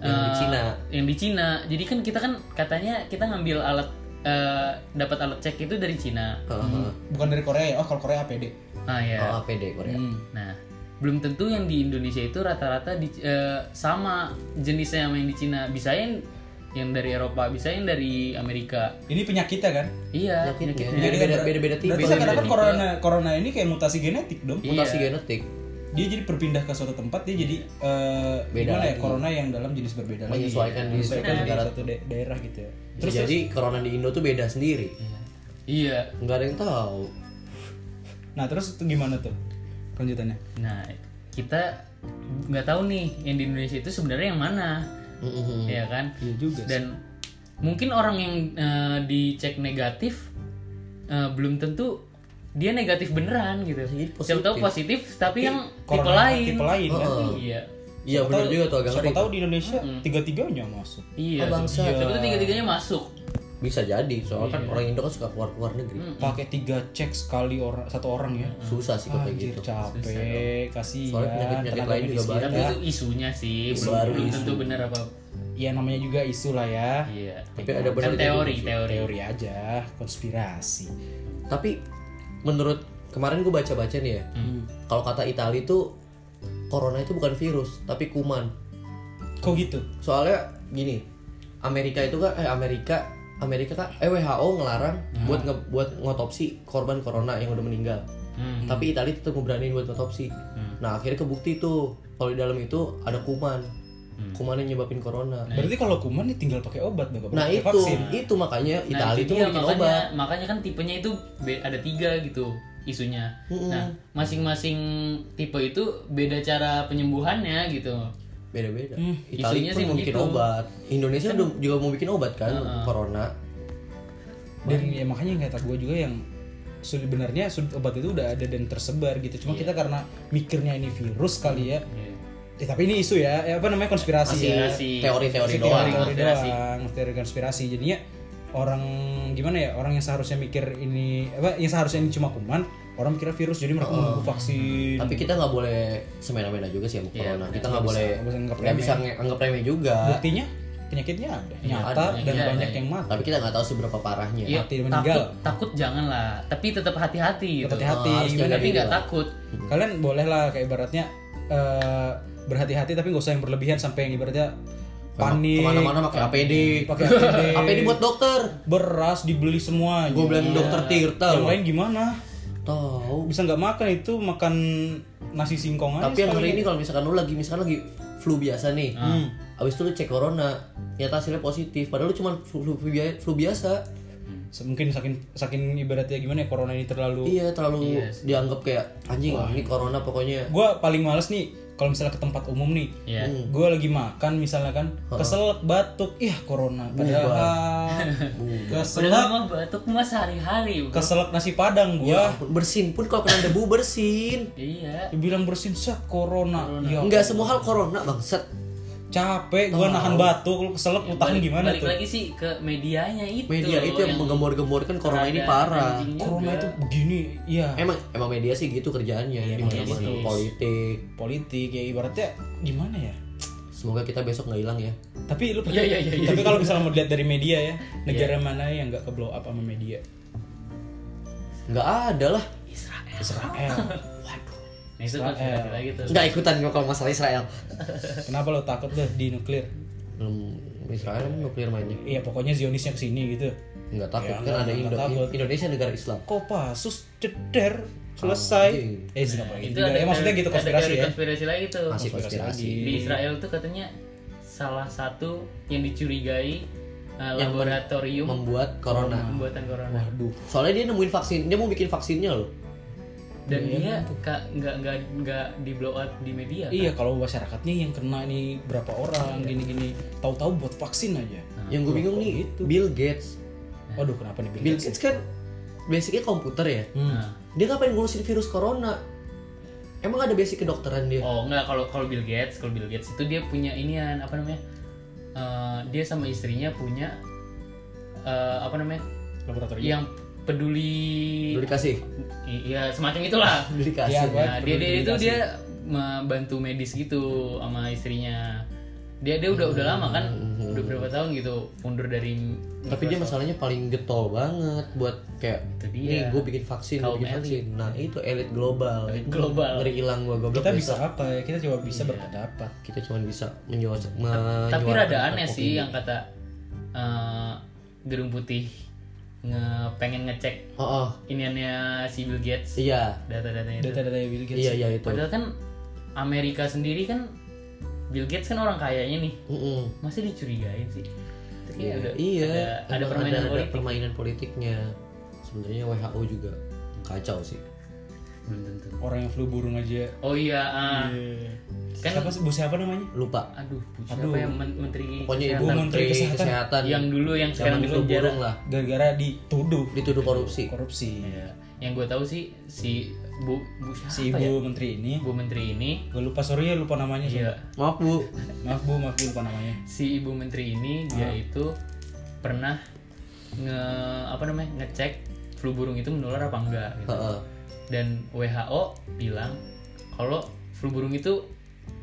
Yang di eh, Cina. Yang di Cina. Jadi kan kita kan katanya kita ngambil alat eh, dapat alat cek itu dari Cina. Heeh. bukan dari Korea ya oh kalau Korea APD Nah, ya. oh APD Korea Hmm. Nah, belum tentu yang di Indonesia itu rata-rata di- eh, sama jenisnya sama yang di Cina. Bisa yang yang dari Eropa, bisa yang dari Amerika. ini penyakitnya kan Iya, Penyakitnya. penyakitnya. Jadi beda- beda-beda tipe. berarti Beda-beda seakan-akan tipe. corona corona ini kayak mutasi genetik dong mutasi Iya. genetik dia jadi berpindah ke suatu tempat dia jadi eh, Beda gimana ya lagi. corona yang dalam jenis berbeda lagi Menyesuaikan di menyesuaikan di negara. suatu da- daerah gitu ya Terus jadi corona di Indo tuh beda sendiri Iya. nggak ada yang tahu nah terus itu gimana tuh kelanjutannya Nah, kita nggak tahu nih yang di Indonesia itu sebenarnya yang mana, Mm-mm. ya kan? iya juga sih. Dan mungkin orang yang eh, dicek negatif eh, belum tentu dia negatif beneran gitu. Jadi Siapa tahu positif tapi yang tipe lain. tipe lain kan. Iya. iya Siapa benar tahu- juga tuh agak siapa tahu di Indonesia tiga tiganya masuk Iya. Oh, bangsa. Tapi itu tiga-tiganya masuk. bisa jadi Iya. soalnya kan orang Indo kan suka keluar keluar negeri pakai tiga cek sekali orang satu orang ya susah sih kayak gitu capek kasihan Soalnya penyakit-penyakit lain juga banyak. Tapi itu isunya sih, belum, baru belum isu. tentu benar apa. ya namanya juga isu lah ya Iya. tapi ada benar Kan teori, teori. teori aja konspirasi tapi menurut kemarin gue baca baca nih ya. Kalau kata Itali tuh corona itu bukan virus tapi kuman. Kok gitu? Soalnya gini Amerika itu kan eh Amerika Amerika kan eh WHO ngelarang buat nge, buat ngotopsi korban corona yang udah meninggal. Hmm. tapi Italia tetap ngeberaniin buat ngotopsi. Nah akhirnya kebukti tuh kalau di dalam itu ada kuman kuman yang nyebabin corona. Berarti kalau kuman nih tinggal pakai obat dong nah pakai itu. vaksin. Itu makanya Nah, Italia itu itu dia, bikin makanya, obat. makanya kan tipenya itu ada tiga gitu isunya. Nah, masing-masing tipe itu beda cara penyembuhannya gitu. beda-beda. Hmm, isunya Italia pun sih mau bikin begitu. obat. Indonesia udah juga mau bikin obat kan corona. Dan ya makanya kata gue juga yang sebenarnya obat itu udah ada dan tersebar gitu. Cuma kita karena mikirnya ini virus kali ya Ya, tapi ini isu ya, ya apa namanya konspirasi ya. Konspirasi. teori-teori Masih doang. Teori, teori konspirasi. doang teori konspirasi. Jadinya orang gimana ya orang yang seharusnya mikir ini apa yang seharusnya ini cuma kuman orang mikirnya virus jadi mereka menunggu vaksin. Tapi kita nggak boleh semena-mena juga sih sama corona. kita nggak boleh nggak bisa anggap remeh. bisa nge- anggap remeh juga. Buktinya penyakitnya ada. Nyata ada, dan iya, banyak ada. yang mati. Tapi kita nggak tahu seberapa parahnya. Iya, Mati, meninggal. takut, takut jangan lah, tapi tetap hati-hati gitu. hati-hati. Oh, Tapi nggak takut. kalian boleh lah kayak ibaratnya eh, berhati-hati tapi nggak usah yang berlebihan sampai yang ibaratnya panik. ke mana-mana pakai APD pakai APD APD buat dokter. Beras dibeli semua gue bilang dokter Tirta yang lain gimana? Tahu bisa nggak makan itu makan nasi singkong aja tapi yang ngeri ini kalau misalkan lu lagi misalkan lagi flu biasa nih. Hmm. abis itu lu cek corona ternyata hasilnya positif. Padahal lu cuma flu, flu, flu bia- flu biasa. Mungkin saking saking ibaratnya gimana ya corona ini terlalu iya terlalu dianggap kayak anjing ini corona pokoknya. Gue paling males nih kalau misalnya ke tempat umum nih Iya. gue lagi makan misalnya kan keselak batuk. Ih corona. Padahal keselak batuk mah sehari-hari. keselak nasi padang gue ya bersin pun kalau kena debu bersin. Iya. bilang bersin set corona. Ya nggak semua hal corona bangsat capek gue nahan batuk lu keselak lu tahan Balik, gimana balik tuh? lagi sih ke medianya itu. media itu yang menggembor-gemborkan corona ini parah. corona juga. itu begini ya emang emang media sih gitu kerjaannya di mana-mana. gitu. politik. Politik ya ibaratnya gimana ya? Semoga kita besok nggak hilang ya. Tapi lu Iya, iya, iya, iya. tapi kalau misalnya mau dilihat dari media ya negara mana yang nggak ke blow up sama media? Nggak ada lah. Israel. Nah, lagi tuh. nggak ikutan gua kalau masalah Israel kenapa lo takut lo di nuklir belum Israel nuklir mainnya iya pokoknya Zionisnya ke sini gitu nggak takut Ya, kan ada nggak Indo- takut. Indonesia negara Islam Kopasus ceder selesai. Anjing. Eh nggak boleh itu gitu. ada ya maksudnya gitu ada konspirasi teori ya. konspirasi lagi tuh masih konspirasi konspirasi di Israel tuh katanya salah satu yang dicurigai uh, Yang laboratorium membuat corona pembuatan corona Waduh. soalnya dia nemuin vaksin dia mau bikin vaksinnya loh dan Iya, dia ka- nggak nggak nggak di blow up di media Iya kalau masyarakatnya yang kena ini berapa orang gini-gini tahu-tahu buat vaksin aja. yang gue bingung nih gitu. Bill Gates Waduh kenapa nih Bill Bill Gates? Gates kan basicnya komputer ya Hmm. Nah. dia ngapain ngurusin virus corona emang ada basic kedokteran dia Oh enggak kalau kalau Bill Gates, kalau Bill Gates itu dia punya inian apa namanya? Eh, dia sama istrinya punya eh, apa namanya? Laboratorium. Yang peduli Udah dikasih I- Iya, semacam itulah. Udah dikasih Iya, gua- Nah, dia, dia peduli itu dia membantu medis gitu sama istrinya. Dia dia udah udah lama kan, udah berapa tahun gitu mundur dari tapi dia masalahnya paling getol banget buat kayak nih gue bikin vaksin gue bikin vaksin. nah itu elit global. Elit global. ngeri hilang gue goblok kita bisa apa ya? Kita coba bisa berpendapat. kita cuma bisa menyuas Tapi menyuarakan rada aneh sih yang kata eh, Gedung Putih nge pengen ngecek oh, oh iniannya si Bill Gates iya data-datanya itu. Data-data Bill Gates. iya iya itu Padahal kan Amerika sendiri kan Bill Gates kan orang kayanya nih. Mm-mm. Masih dicurigain sih. Itu kayak udah iya ada, ada permainan ada, politik. permainan politiknya sebenarnya WHO juga kacau sih Belum tentu. Orang yang flu burung aja. Oh iya, ah. Kan Kan- siapa sih? Bu siapa namanya? lupa aduh, siapa Aduh. yang men- menteri pokoknya ibu kesehatan? Menteri menteri Kesehatan. kesehatan, yang dulu yang sekarang di penjara. lah Gara-gara dituduh dituduh korupsi korupsi. Iya. Yang gue tahu sih si Bu Bu siapa Si ibu ya? menteri ini, Bu menteri ini gue lupa sorry ya lupa namanya. Iya. maaf bu Maaf bu, maaf bu lupa namanya. si ibu menteri ini dia Ah. itu pernah nge apa namanya ngecek flu burung itu menular apa enggak gitu. Heeh. dan WHO bilang kalau flu burung itu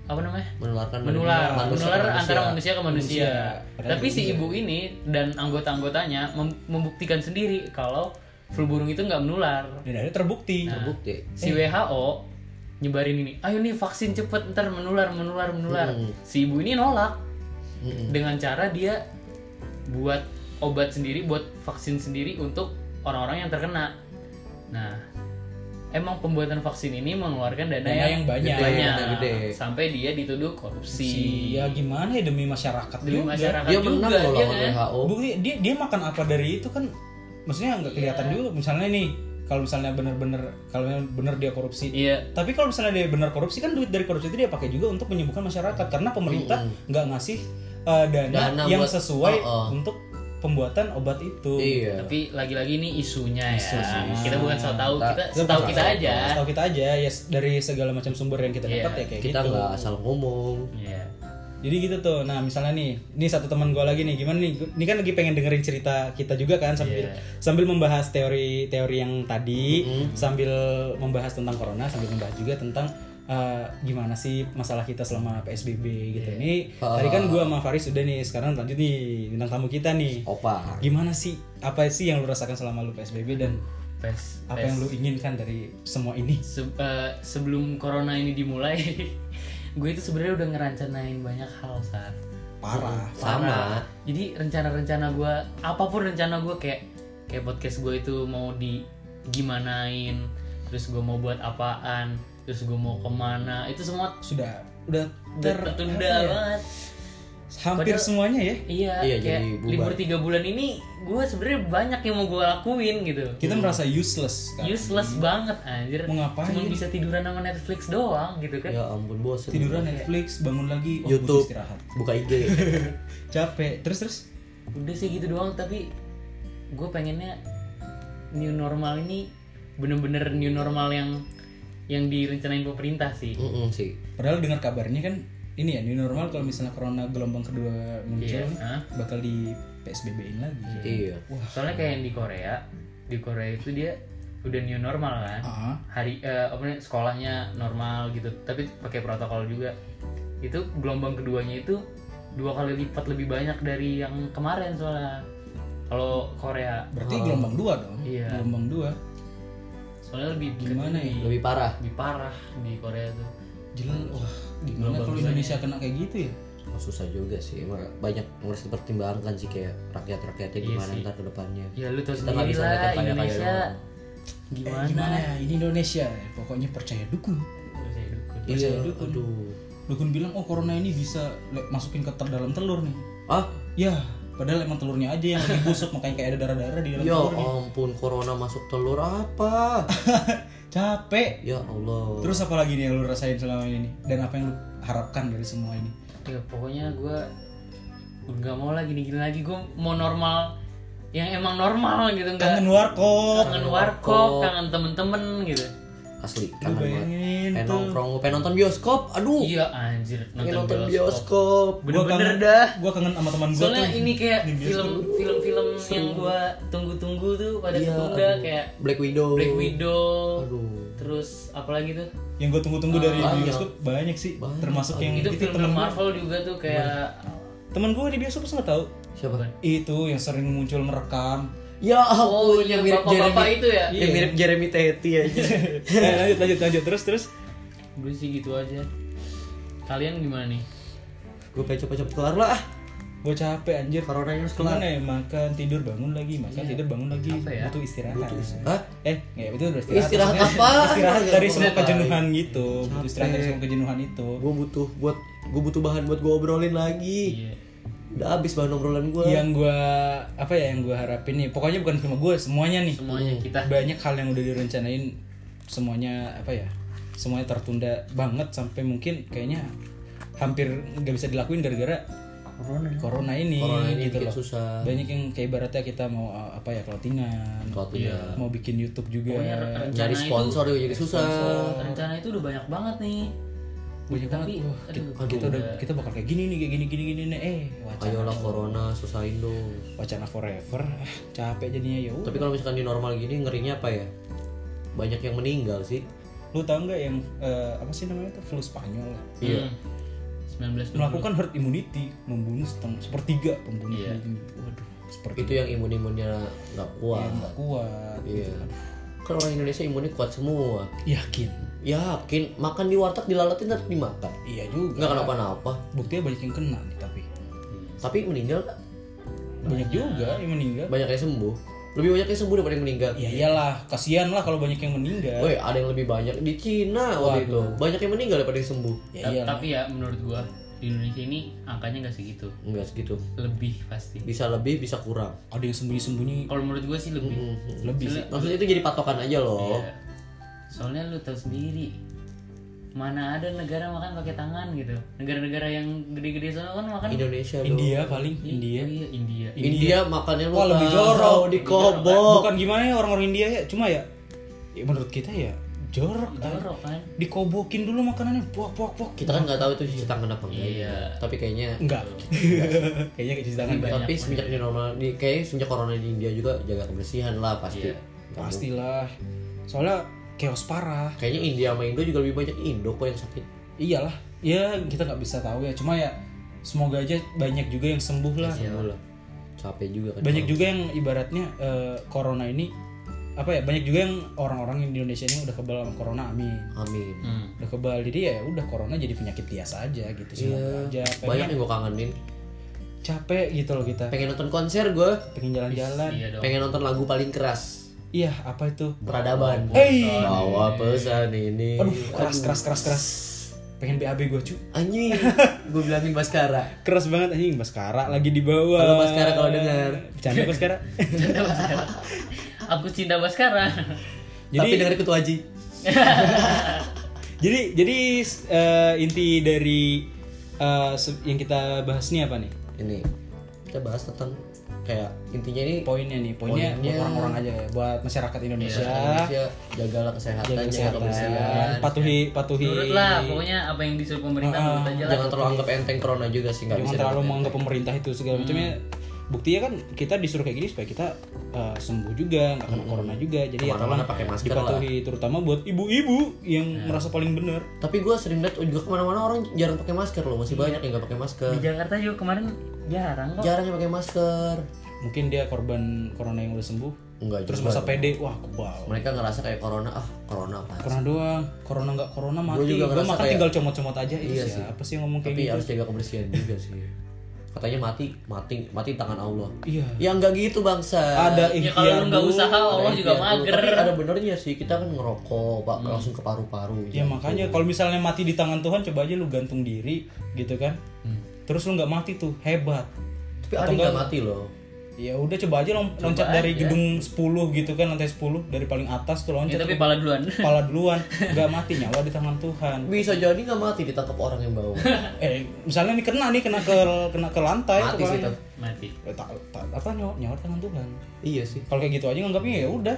apa namanya? Menularkan menular. manusia menular ke antara manusia ke manusia, Manusia. Tapi si ibu ini dan anggota-anggotanya mem- membuktikan sendiri kalau flu burung itu nggak menular. Dan akhirnya terbukti. terbukti. si WHO nyebarin ini ayo nih vaksin cepet ntar menular menular menular. Hmm. si ibu ini nolak. Mm-mm. dengan cara dia buat obat sendiri buat vaksin sendiri untuk orang-orang yang terkena. Nah emang pembuatan vaksin ini mengeluarkan dana, Dana yang banyak. banyak. Dana gede. sampai dia dituduh korupsi Si ya gimana ya demi masyarakat demi juga. masyarakat dia juga menang loh lawan kan? WHO Bukti dia dia makan apa dari itu kan maksudnya nggak kelihatan juga misalnya nih kalau misalnya bener-bener kalau bener dia korupsi iya tapi kalau misalnya dia benar korupsi kan duit dari korupsi itu dia pakai juga untuk menyembuhkan masyarakat karena pemerintah nggak ngasih uh, dana, Dana yang buat- sesuai Oh, oh. untuk pembuatan obat itu. Iya. Tapi lagi-lagi ini isunya ya. Isu sih. kita bukan so tahu Ta- kita Kita setahu bukan kita aja. setahu kita aja ya dari segala macam sumber yang kita Iya. dapat ya kayak kita gitu. nggak asal ngomong. Iya. jadi gitu tuh. Nah misalnya nih ini satu teman gue lagi nih gimana nih? Ini kan lagi pengen dengerin cerita kita juga kan sambil Iya. sambil membahas teori-teori yang tadi sambil membahas tentang corona sambil membahas juga tentang uh, gimana sih masalah kita selama psbb gitu. Iya. ini tadi kan gue sama Faris udah nih sekarang lanjut nih bintang tamu kita nih. Opa. Gimana sih apa sih yang lu rasakan selama lu psbb dan Pes, apa pes. yang lu inginkan dari semua ini? Se- eh, sebelum corona ini dimulai gue itu sebenarnya udah ngerancanain banyak hal saat parah. Sama jadi rencana-rencana gue apa pun rencana gue kayak kayak podcast gue itu mau di gimanain terus gue mau buat apaan terus gue mau ke mana itu semua sudah udah udah ter tertunda ya? banget. Hampir Padahal- semuanya ya? Iya, Iya, kayak jadi bubar. libur tiga bulan ini gue sebenarnya banyak yang mau gue lakuin gitu. Kita merasa useless kan? Useless banget anjir. Mau ngapain? cuma bisa tiduran sama Netflix doang gitu kan. Ya ampun bosan tiduran Netflix bangun lagi oh, YouTube istirahat. buka IG capek. Terus terus? Udah sih gitu doang tapi gue pengennya new normal ini bener-bener new normal yang yang direncanain pemerintah sih. Mm-mm sih. Padahal dengar kabarnya kan ini ya new normal kalau misalnya corona gelombang kedua muncul Iya, nih, hah? bakal di PSBB in lagi. Iya. Soalnya kayak yang di Korea di Korea itu dia udah new normal kan. Ah. Hari eh, apa namanya sekolahnya normal gitu. Tapi pakai protokol juga. Itu gelombang keduanya itu dua kali lipat lebih banyak dari yang kemarin soalnya. Kalau Korea. Berarti gelombang dua dong. Iya. gelombang dua soalnya lebih Gimana ya? lebih, parah. Lebih parah di Korea tuh. Jelas wah gimana Gelombang kalau. Indonesia kena kayak gitu ya? Oh, susah juga sih. Emang banyak yang harus dipertimbangkan sih kayak rakyat rakyatnya Iya gimana sih. ntar ke depannya. Ya lu tau Kita nggak bisa kaya-kaya Indonesia. doang. gimana, gimana ya? Ini Indonesia pokoknya percaya dukun. Saya dukun. iya dukun. aduh. Dukun bilang oh corona ini bisa masukin ke dalam telur nih. Ah ya padahal emang telurnya aja yang lebih busuk makanya kayak ada darah-darah di dalam ya telur nih. ampun corona masuk telur apa? Capek. Ya Allah. Terus apa lagi nih yang lu rasain selama ini? Dan apa yang lu harapkan dari semua ini? Ya pokoknya gue nggak mau lagi gini-gini lagi. Gue mau normal yang emang normal gitu nggak kangen warkop. Kangen warkop kangen temen-temen gitu. Asli kangen banget pengen tuh nongkrong pengen nonton bioskop aduh. Iya anjir pengen nonton, nonton bioskop. bioskop. Gua bener-bener kangen- dah. gua kangen sama teman gua soalnya tuh ini kayak di bioskop. film film-film yang gua tunggu-tunggu tuh pada Iya, ketunda kayak Black Widow. Black Widow aduh. terus apa lagi tuh? Yang gue tunggu-tunggu dari banyak. bioskop banyak sih. Banyak. termasuk yang itu itu, film temen gua Marvel juga tuh kayak temen gue di bioskop nggak tahu? Siapa? Itu yang sering muncul merekam. Ya oh ampun iya yang mirip bapak-bapak Jeremy itu ya? yang mirip Jeremy Teti aja. Lanjut lanjut lanjut. Terus terus gue sih gitu aja. Kalian gimana nih? Gue pengen cepet-cepet kelar lah gue capek anjir. Harus kelar. Gimana ya makan tidur bangun lagi. Makan tidur bangun lagi. Apa ya? butuh istirahat. Hah? eh nggak itu udah istirahat. Istirahat apa? istirahat dari semua kejenuhan gitu. Butuh Capek. istirahat dari semua kejenuhan itu. Gue butuh buat gue butuh bahan buat gue obrolin lagi. Iya. Udah habis bahan obrolan gue yang gue apa ya yang gue harapin nih. Pokoknya bukan cuma gue semuanya nih. Semuanya kita. Banyak hal yang udah direncanain. Semuanya apa ya semuanya tertunda banget sampai mungkin kayaknya hampir nggak bisa dilakuin gara-gara corona corona ini Corona ini gitu loh. susah. banyak yang kayak ibaratnya kita mau uh, apa ya clothingan Waktunya mau bikin YouTube juga. Pokoknya rencana nyari itu- sponsor juga jadi susah. rencana itu udah banyak banget nih. Banyak banget. Tapi, wah, aduh, kita, kita udah kita bakal kayak gini nih kayak gini gini gini nih. Eh wacana. Ayolah corona susahin dong. Wacana forever. Ah, capek jadinya ya tapi kalau misalkan di normal gini ngerinya apa ya? Banyak yang meninggal sih lu tau nggak yang eh, apa sih namanya tuh flu Spanyol iya. Hmm. 19 melakukan herd immunity membunuh setengah sepertiga pembunuh Iya. ini. waduh seperti itu yang imun imunnya nggak kuat. yang nggak kuat. Iya. Gitu. kan orang Indonesia imunnya kuat semua. Yakin? Yakin. Makan di warteg dilalatin tetap dimakan. Iya juga. Nggak kenapa-napa. Buktinya banyak yang kena nih tapi. Tapi meninggal nggak? banyak juga yang meninggal. Banyak yang sembuh lebih banyak yang sembuh daripada yang meninggal ya iyalah kasihan lah kalau banyak yang meninggal Woi, ada yang lebih banyak di Cina waktu itu. Banyak yang meninggal daripada yang sembuh. ya iyalah tapi ya menurut gua di Indonesia ini angkanya nggak segitu Enggak segitu. lebih pasti Bisa lebih, bisa kurang. ada yang sembunyi-sembunyi kalau menurut gua sih lebih lebih sih Maksudnya itu jadi patokan aja loh. Iya. soalnya lu tahu sendiri mana ada negara makan pakai tangan gitu negara-negara yang gede-gede sana kan makan Indonesia dong. India paling Iya, India iya India India makannya lu Wah, lebih jorok. dikobok. bukan gimana ya orang-orang India ya cuma ya, ya menurut kita ya jorok kan jorok kan dikobokin dulu makanannya puak puak puak Kita kan nggak tahu itu cuci tangan apa enggak. Iya. Tapi kayaknya enggak kayaknya kayak cuci tangan Banyak tapi semenjak di normal di kayak semenjak corona di India juga jaga kebersihan lah pasti. Iya. pastilah soalnya chaos parah Kayaknya India sama Indo juga lebih banyak Indo kok yang sakit. iyalah ya kita nggak bisa tahu ya cuma ya semoga aja banyak juga yang sembuh lah Sembuh lah. Capek juga kan. banyak juga yang ibaratnya eh, corona ini apa ya banyak juga yang orang-orang di Indonesia ini udah kebal sama corona amin Amin. hmm. udah kebal jadi ya udah corona jadi penyakit biasa aja gitu semoga aja Banyak yang gue kangenin. capek gitu loh kita Pengen nonton konser gue. pengen jalan-jalan iya Pengen nonton lagu paling keras. Iya apa itu Peradaban. Hey. Bawa pesan ini. aduh keras keras keras keras pengen BAB gue cu Anjing. gue bilangin Baskara. keras banget anjing Baskara lagi di bawah Halo, Baskara, kalau dengar. bercanda Baskara aku cinta Baskara Jadi- Tapi dengar ketua Haji. jadi jadi eh, inti dari se- yang kita bahas nih apa nih Ini kita bahas tentang kayak intinya ini poinnya nih poinnya, Poinnya- buat orang-orang aja ya, buat masyarakat Indonesia. Indonesia jagalah kesehatan, jaga jaga kesehatan. kebersihan. patuhi patuhi. Nurut lah pokoknya apa yang disuruh pemerintah Ah, aja lah. Jangan terlalu anggap enteng corona juga sih nggak jangan bisa. terlalu menganggap pemerintah itu segala macamnya buktinya kan kita disuruh kayak gini supaya kita eh, sembuh juga nggak kena corona juga. Jadi ya Ke mana-mana tolong pakai masker dipatuhi terutama buat ibu-ibu yang merasa paling benar. Tapi gue sering lihat juga ke mana-mana orang jarang pakai masker loh, masih banyak yang nggak pakai masker. di Jakarta juga kemarin jarang kok. Jarang yang pakai masker. mungkin dia korban corona yang udah sembuh. Enggak terus juga masa pede wah kebal. Mereka ngerasa kayak corona ah corona apa corona doang corona nggak corona mati. juga gue ngerasa makan kayak- tinggal comot-comot aja itu Iya sih. siapa sih yang ngomong kayak tapi gitu? harus jaga kebersihan juga sih katanya mati mati mati tangan Allah. Iya. Ya enggak gitu bangsa. Ada Ya ikhtiar kalau lu nggak usaha Allah Ada juga mager. tapi ada benernya sih kita kan ngerokok pak langsung ke paru-paru ya makanya kalau misalnya mati di tangan Tuhan coba aja lu gantung diri gitu kan. Terus lu nggak mati tuh hebat. Tapi ada yang nggak? mati loh ya udah coba aja lom- loncat dari gedung 10 gitu kan lantai 10 dari paling atas tuh Ya, loncat tapi pala duluan. kepala duluan. Nggak mati nyawa di tangan Tuhan. Bisa jadi nggak mati ditangkap orang yang bawa eh misalnya nih kena nih kena ke kena ke lantai mati sih tuh Mati. Eh, tak, tak- apa nyawa, nyawa di tangan Tuhan. Iya sih. Kalau kayak gitu aja nganggapnya ya udah.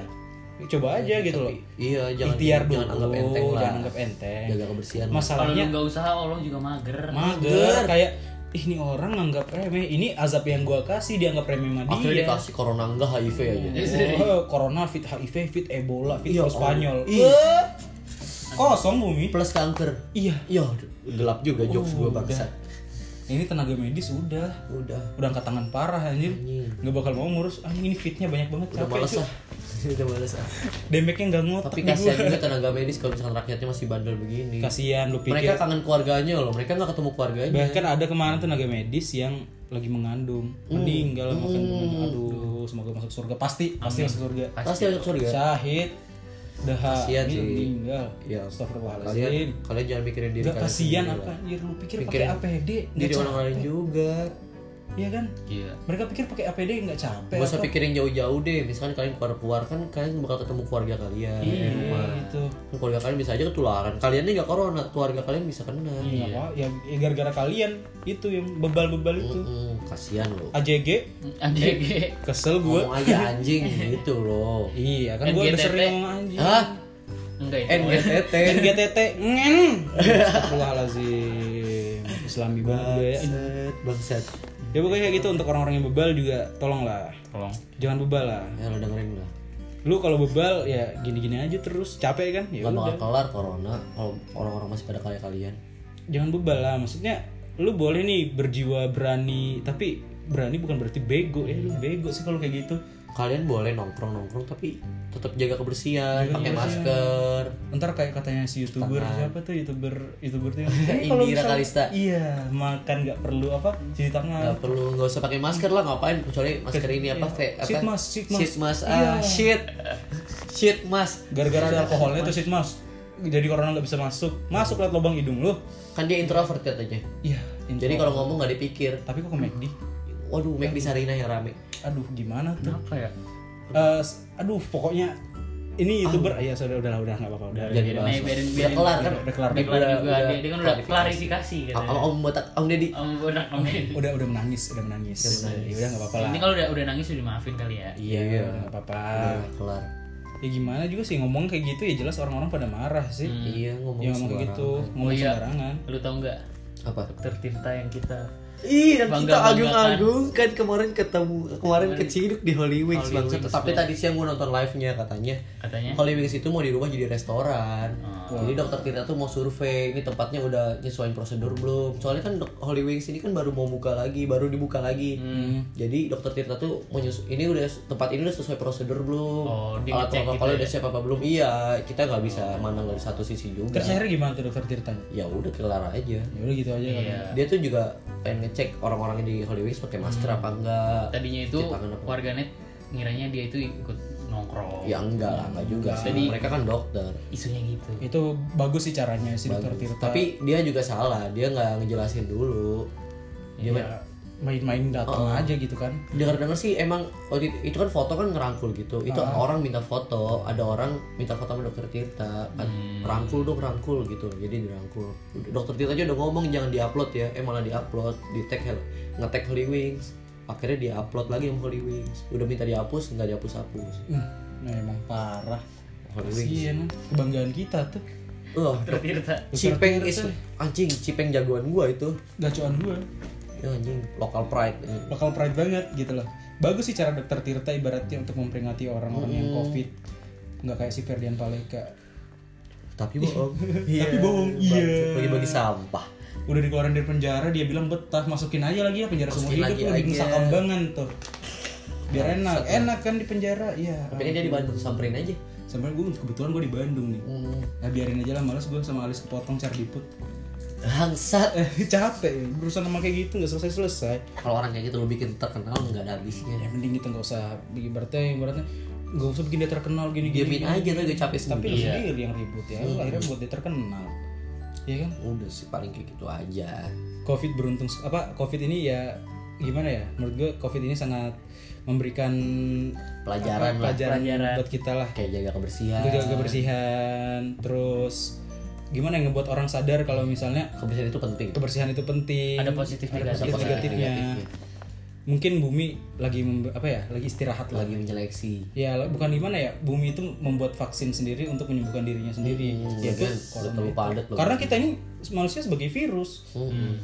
Coba aja gitu loh. iya jangan ikhtiar dulu jangan anggap enteng lah. jangan anggap enteng. Jaga kebersihan masalahnya nggak usaha Allah juga mager. mager kayak ini orang nganggap remeh. Ini azab yang gua kasih dianggap remeh sama akhirnya dia. dikasih corona enggak HIV aja. Oh, corona fit HIV fit Ebola fit Iya, Spanyol. Iya. Kosong bumi plus kanker. Iya. Iya, gelap juga jokes Oh, gua bangsa. ini tenaga medis udah. Udah. udah angkat tangan parah anjir. Nggak bakal mau ngurus. Ah ini fitnya banyak banget. Udah capek males. ah. Udah males ah. damage-nya nggak ngotak Tapi kasihan juga tenaga medis kalau misalkan rakyatnya masih bandel begini. kasihan lu pikir Mereka kangen keluarganya loh. Mereka nggak ketemu keluarganya. bahkan ada kemarin tenaga medis yang lagi mengandung Hmm. meninggal sama kandungan aduh semoga masuk surga pasti pasti masuk surga Pasti masuk surga. syahid dah Kasihan sih. meninggal Ya, Astagfirullahaladzim Kalian kalian jangan mikirin diri Gak kalian. kasihan apa anjir lu pikir pakai Mikirin APD Diri orang lain juga. Iya kan Iya. mereka pikir pakai APD nggak capek Gak usah apa? pikirin jauh-jauh deh. Misalkan kalian keluar-keluar kan kalian bakal ketemu keluarga kalian di iya rumah. gitu Kan Keluarga kalian bisa aja ketularan. Kalian nih nggak corona, keluarga kalian bisa kena. Iya. apa ya, ya gara-gara kalian itu yang bebal-bebal itu Mm, kasihan loh. AJG AJG. kesel gue Ngomong aja anjing gitu loh. iya kan gue udah sering ngomong anjing Hah? Enggak itu. NGTT. NGTT ngen Astagfirullahaladzim Islami banget ya bangsat. Ya pokoknya kayak gitu untuk orang-orang yang bebal juga tolonglah Tolong. jangan bebal lah Ya lo dengerin lah. lu kalau bebal ya gini-gini aja terus capek kan ya bakal kelar corona kalau orang-orang masih pada kayak kalian. jangan bebal lah maksudnya lu boleh nih berjiwa berani tapi berani bukan berarti bego ya lu bego sih kalau kayak gitu Kalian boleh nongkrong-nongkrong tapi tetap jaga kebersihan, pakai masker. ntar kayak katanya si youtuber siapa tuh youtuber youtuber tuh yang Indira misal- Kalista. iya makan nggak perlu apa cuci tangan. Gak perlu nggak usah pakai masker lah ngapain? Kecuali masker ini apa ve, apa? Sheet mask, sheet mask. Sheet mask. Iya. ah shit. Shit mask gara-gara ada alkoholnya tuh shit mas. Jadi corona nggak bisa masuk. Masuk lewat lubang hidung lu. Kan dia introvert katanya. Iya jadi kalau ngomong nggak dipikir. Tapi kok ke McD waduh make di Sarina yang rame aduh gimana tuh Apa ya? Eh, s- aduh pokoknya ini youtuber ya sudah udah udah nggak apa-apa udah Jadi bahas. aja, biarin, Udah biarin. kelar kan? udah kelar Udah kelar Udah- juga. udah Dia, dia kan udah klarifikasi gitu. om om botak om deddy Om udah om Deddy. udah udah menangis udah menangis ya udah nggak apa-apa lah Ini kalau udah udah nangis udah maafin kali ya. iya Iya. udah nggak apa-apa udah kelar ya gimana juga sih ngomong kayak gitu ya jelas orang-orang pada marah sih iya ngomong ya ngomong kayak gitu ngomong Oh iya. sembarangan Lu tau nggak? apa Dokter Tirta yang kita Iya, Bangga- kita banggakan. agung-agungkan kemarin ketemu kemarin keciduk di Holy Wings Holy. Wings, Tapi tadi siang gue nonton live-nya katanya. katanya Holy Wings itu mau dirubah jadi restoran. Oh. Jadi dokter Tirta tuh mau survei ini tempatnya udah nyesuaiin prosedur belum. Soalnya kan Holy Wings ini kan baru mau buka lagi, baru dibuka lagi. Hmm. Jadi dokter Tirta tuh mau ini udah tempat ini udah sesuai prosedur belum? Oh, Alat protokolnya gitu udah siap apa belum? Iya, kita nggak bisa mandang dari satu sisi juga. terus akhirnya gimana tuh dokter Tirta Ya udah kelar aja. ya udah gitu aja kan Iya. Dia tuh juga pengen ngecek orang-orang di Holy Wings pakai masker apa enggak. Tadinya itu warganet ngiranya dia itu ikut nongkrong. Ya enggak lah, enggak juga sih. Jadi- Mereka kan dokter. Isunya gitu. itu bagus sih caranya si dokter. Tirta Tapi dia juga salah, dia nggak ngejelasin dulu. Dia ya main-main datang aja gitu kan dengar-dengar sih emang waktu itu, itu kan foto kan ngerangkul gitu. Itu orang minta foto, ada orang minta foto sama dokter Tirta, kan, rangkul dong rangkul gitu. Jadi dirangkul. Dokter Tirta aja udah ngomong jangan diupload ya, eh malah diupload, di tag nge-tag Holy Wings. Akhirnya dia-upload lagi sama Holy Wings. Udah minta dihapus, nggak dihapus-hapus. Hmm, nah emang parah Holy Wings. kasian kebanggaan kita tuh Tirta. Cipeng is anjing, Cipeng jagoan gua itu. gacoan gue Ya anjing, local pride. bakal pride banget gitu loh bagus sih cara dokter Tirta ibaratnya untuk memperingati orang-orang yang Hmm. covid nggak kayak si Ferdian Paleka Tapi bohong. Tapi bohong, iya. Bagi-bagi sampah. Udah dikeluarin dari penjara dia bilang betah masukin aja lagi ya penjara Masukin hidup lagi tuh di. Nusa Kambangan tuh biar enak enak kan di penjara iya Tapi dia di Bandung samperin aja. sampai gue kebetulan gue di Bandung nih Hmm. nah biarin aja lah malas gue sama Alis kepotong cari diput Bangsat. eh capek ya, berusaha sama kayak gitu nggak selesai selesai Kalau orang kayak gitu lu bikin terkenal nggak ada habisnya. ya mending kita nggak usah bikin ibaratnya ibaratnya nggak usah bikin dia terkenal gini gini Diamin aja tuh gak capek tapi sendiri. lu sendiri yang ribut ya lu akhirnya buat dia terkenal Iya kan Udah sih paling kayak gitu aja. covid beruntung apa covid ini ya gimana ya menurut gue covid ini sangat memberikan Pelajaran apa, lah. pelajaran, Pelajaran. buat kita lah Kayak jaga kebersihan. jaga kebersihan terus gimana yang ngebuat orang sadar kalau misalnya Kebersihan itu penting. kebersihan itu penting Ada positif ada negatif. positif negatifnya mungkin bumi lagi apa ya lagi istirahat lah. Lagi menyeleksi. ya bukan gimana ya bumi itu membuat vaksin sendiri untuk menyembuhkan dirinya sendiri. Hmm, yaitu kan? terlalu padat loh. karena kita ini manusia sebagai virus. Hmm.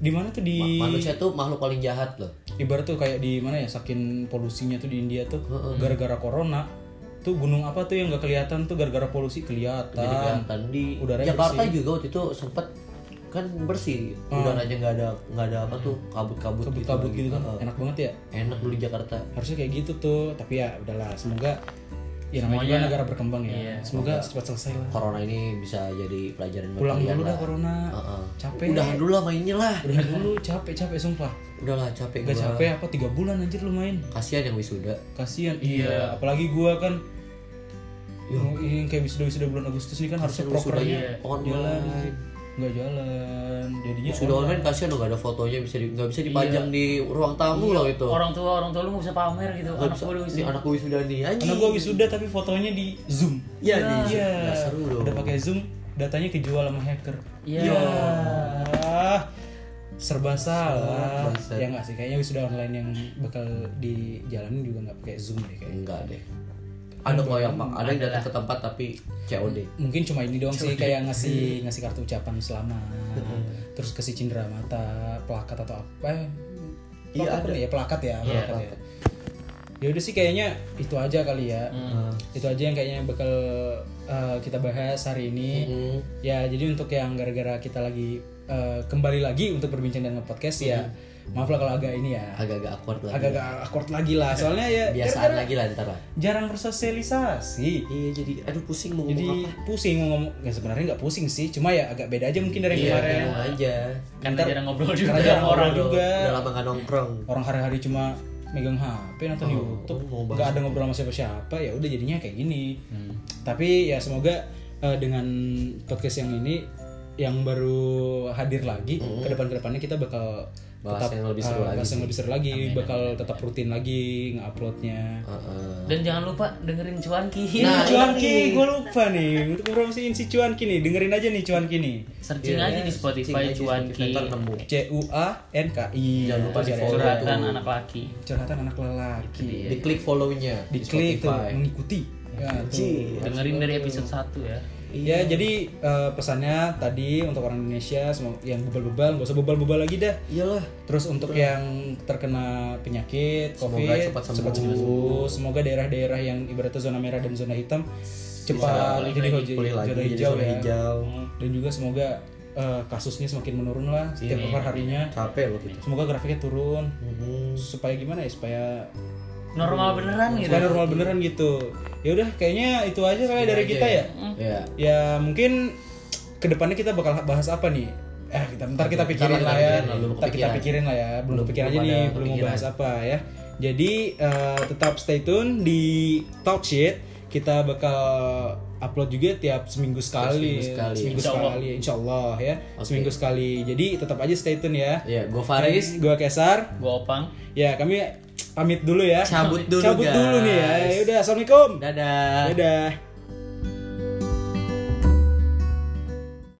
di mana tuh di Ma- Manusia tuh makhluk paling jahat loh. ibarat tuh kayak di mana ya saking polusinya tuh di India tuh gara-gara corona tuh gunung apa tuh yang nggak kelihatan tuh gara-gara polusi kelihatan. Jadi kelihatan di udaranya Jakarta juga waktu itu sempet kan bersih udaranya nggak ada nggak ada apa tuh kabut-kabut gitu, kabut gitu kan. Heeh. enak banget ya. Enak dulu di Jakarta. Harusnya kayak gitu tuh tapi ya udahlah semoga ya namanya juga negara berkembang ya. Iya. semoga cepat selesai lah. Corona ini bisa jadi pelajaran buat pulang dulu dah lah corona. Heeh. capek. Udahan dulu lah mainnya lah. Udah dulu capek capek sumpah. Udahlah capek gak gua. capek apa tiga bulan anjir lu main. Kasihan yang wisuda. Kasihan iya. Apalagi gua kan yang, yang kayak wisuda wisuda bulan Agustus ini kan harusnya prokernya jalan online nggak jalan. Jadinya sudah online kasihan dong gak ada fotonya bisa di, nggak bisa dipajang di ruang tamu loh itu. Orang tua orang tua lu nggak bisa pamer gitu. Nggak Anak bisa, gue ini anak gue wisuda nih anjing. karena gua wisuda tapi fotonya di zoom. Iya, di Zoom. iya. Nggak seru dong. udah pakai zoom datanya kejual sama hacker. Iya. Ya, serba salah. Bangsat. ya nggak sih kayaknya wisuda online yang bakal dijalanin juga nggak pakai zoom deh kayaknya. Enggak deh ada kok yang ada yang datang ke tempat tapi COD mungkin cuma ini doang sih kayak ngasih ngasih kartu ucapan selamat terus kasih cindera mata plakat atau apa eh, Iya, apa ya? Plakat ya Iya. plakat ya. ya udah sih kayaknya itu aja kali ya. Itu aja yang kayaknya bakal uh, kita bahas hari ini. Hmm. ya jadi untuk yang gara-gara kita lagi uh, kembali lagi untuk berbincang dan nge-podcast ya maaf lah kalau agak ini ya. Agak-agak awkward lah agak-agak awkward lagi lah soalnya ya biasaan lagi lah ntar lah. jarang bersosialisasi. Iya jadi aduh pusing mau jadi ngomong apa? pusing mau ngomong ya sebenarnya nggak pusing sih cuma ya agak beda aja mungkin dari yang iya kemarin. bingung aja. Karena jarang ngobrol juga. karena jarang orang Udah- juga. udah lama gak nongkrong. Orang hari-hari cuma megang HP nonton Oh, YouTube. nggak ada ngobrol sama siapa-siapa ya udah jadinya kayak gini. Hmm. tapi ya semoga eh, dengan podcast yang ini yang baru hadir lagi ke depan ke depannya kita bakal Hmm. tetap Bahas yang lebih seru eh, lagi bahas yang lebih seru lagi bakal tetap rutin lagi nge-uploadnya Heeh. Dan jangan lupa dengerin cuanki. Nah, Nah, Cuanki, gue lupa nih untuk promosiin si Cuanki nih, dengerin aja nih Cuanki nih. Searching Iya, aja di Spotify cuanki. Spotify, nemu C U A N K I. Jangan lupa di follow Curhatan anak laki. Curhatan anak lelaki. diklik follow-nya di Diklik Spotify mengikuti. Ya. Dengerin dari episode 1 ya. Ya, jadi eh, pesannya tadi untuk orang Indonesia yang bebal-bebal, gak usah bebal-bebal lagi dah. iyalah Terus untuk yang terkena penyakit Semoga COVID cepat sembuh. cepat sembuh. Semoga daerah-daerah yang ibaratnya zona merah dan zona hitam cepat jadi lagi, lagi, zona jadi hijau zona ya. hijau. Hmm, Dan juga semoga eh, kasusnya semakin menurun lah setiap Iya. harinya. capek loh gitu Semoga grafiknya turun Mhm. supaya gimana ya supaya Normal beneran gitu. supaya normal beneran gitu. Ya udah kayaknya itu aja kali dari aja kita ya. ya. ya Ya mungkin ke depannya kita bakal bahas apa nih? Eh kita ntar kita pikirin lah ya. Ntar kita pikirin lah ya. Belum Belum- pikir aja nih, belum mau bahas apa ya. Jadi eh, tetap stay tune di Talk Shit. Kita bakal upload juga tiap seminggu sekali. seminggu sekali. Seminggu Insya Allah. sekali, insya Allah ya. Oke. Seminggu sekali. Jadi tetap aja stay tune ya. ya gue Faris Gua Kesar. Gua opang. Ya kami pamit dulu ya. Cabut dulu, Cabut dulu nih ya. Ya udah, assalamualaikum. dadah Dadah.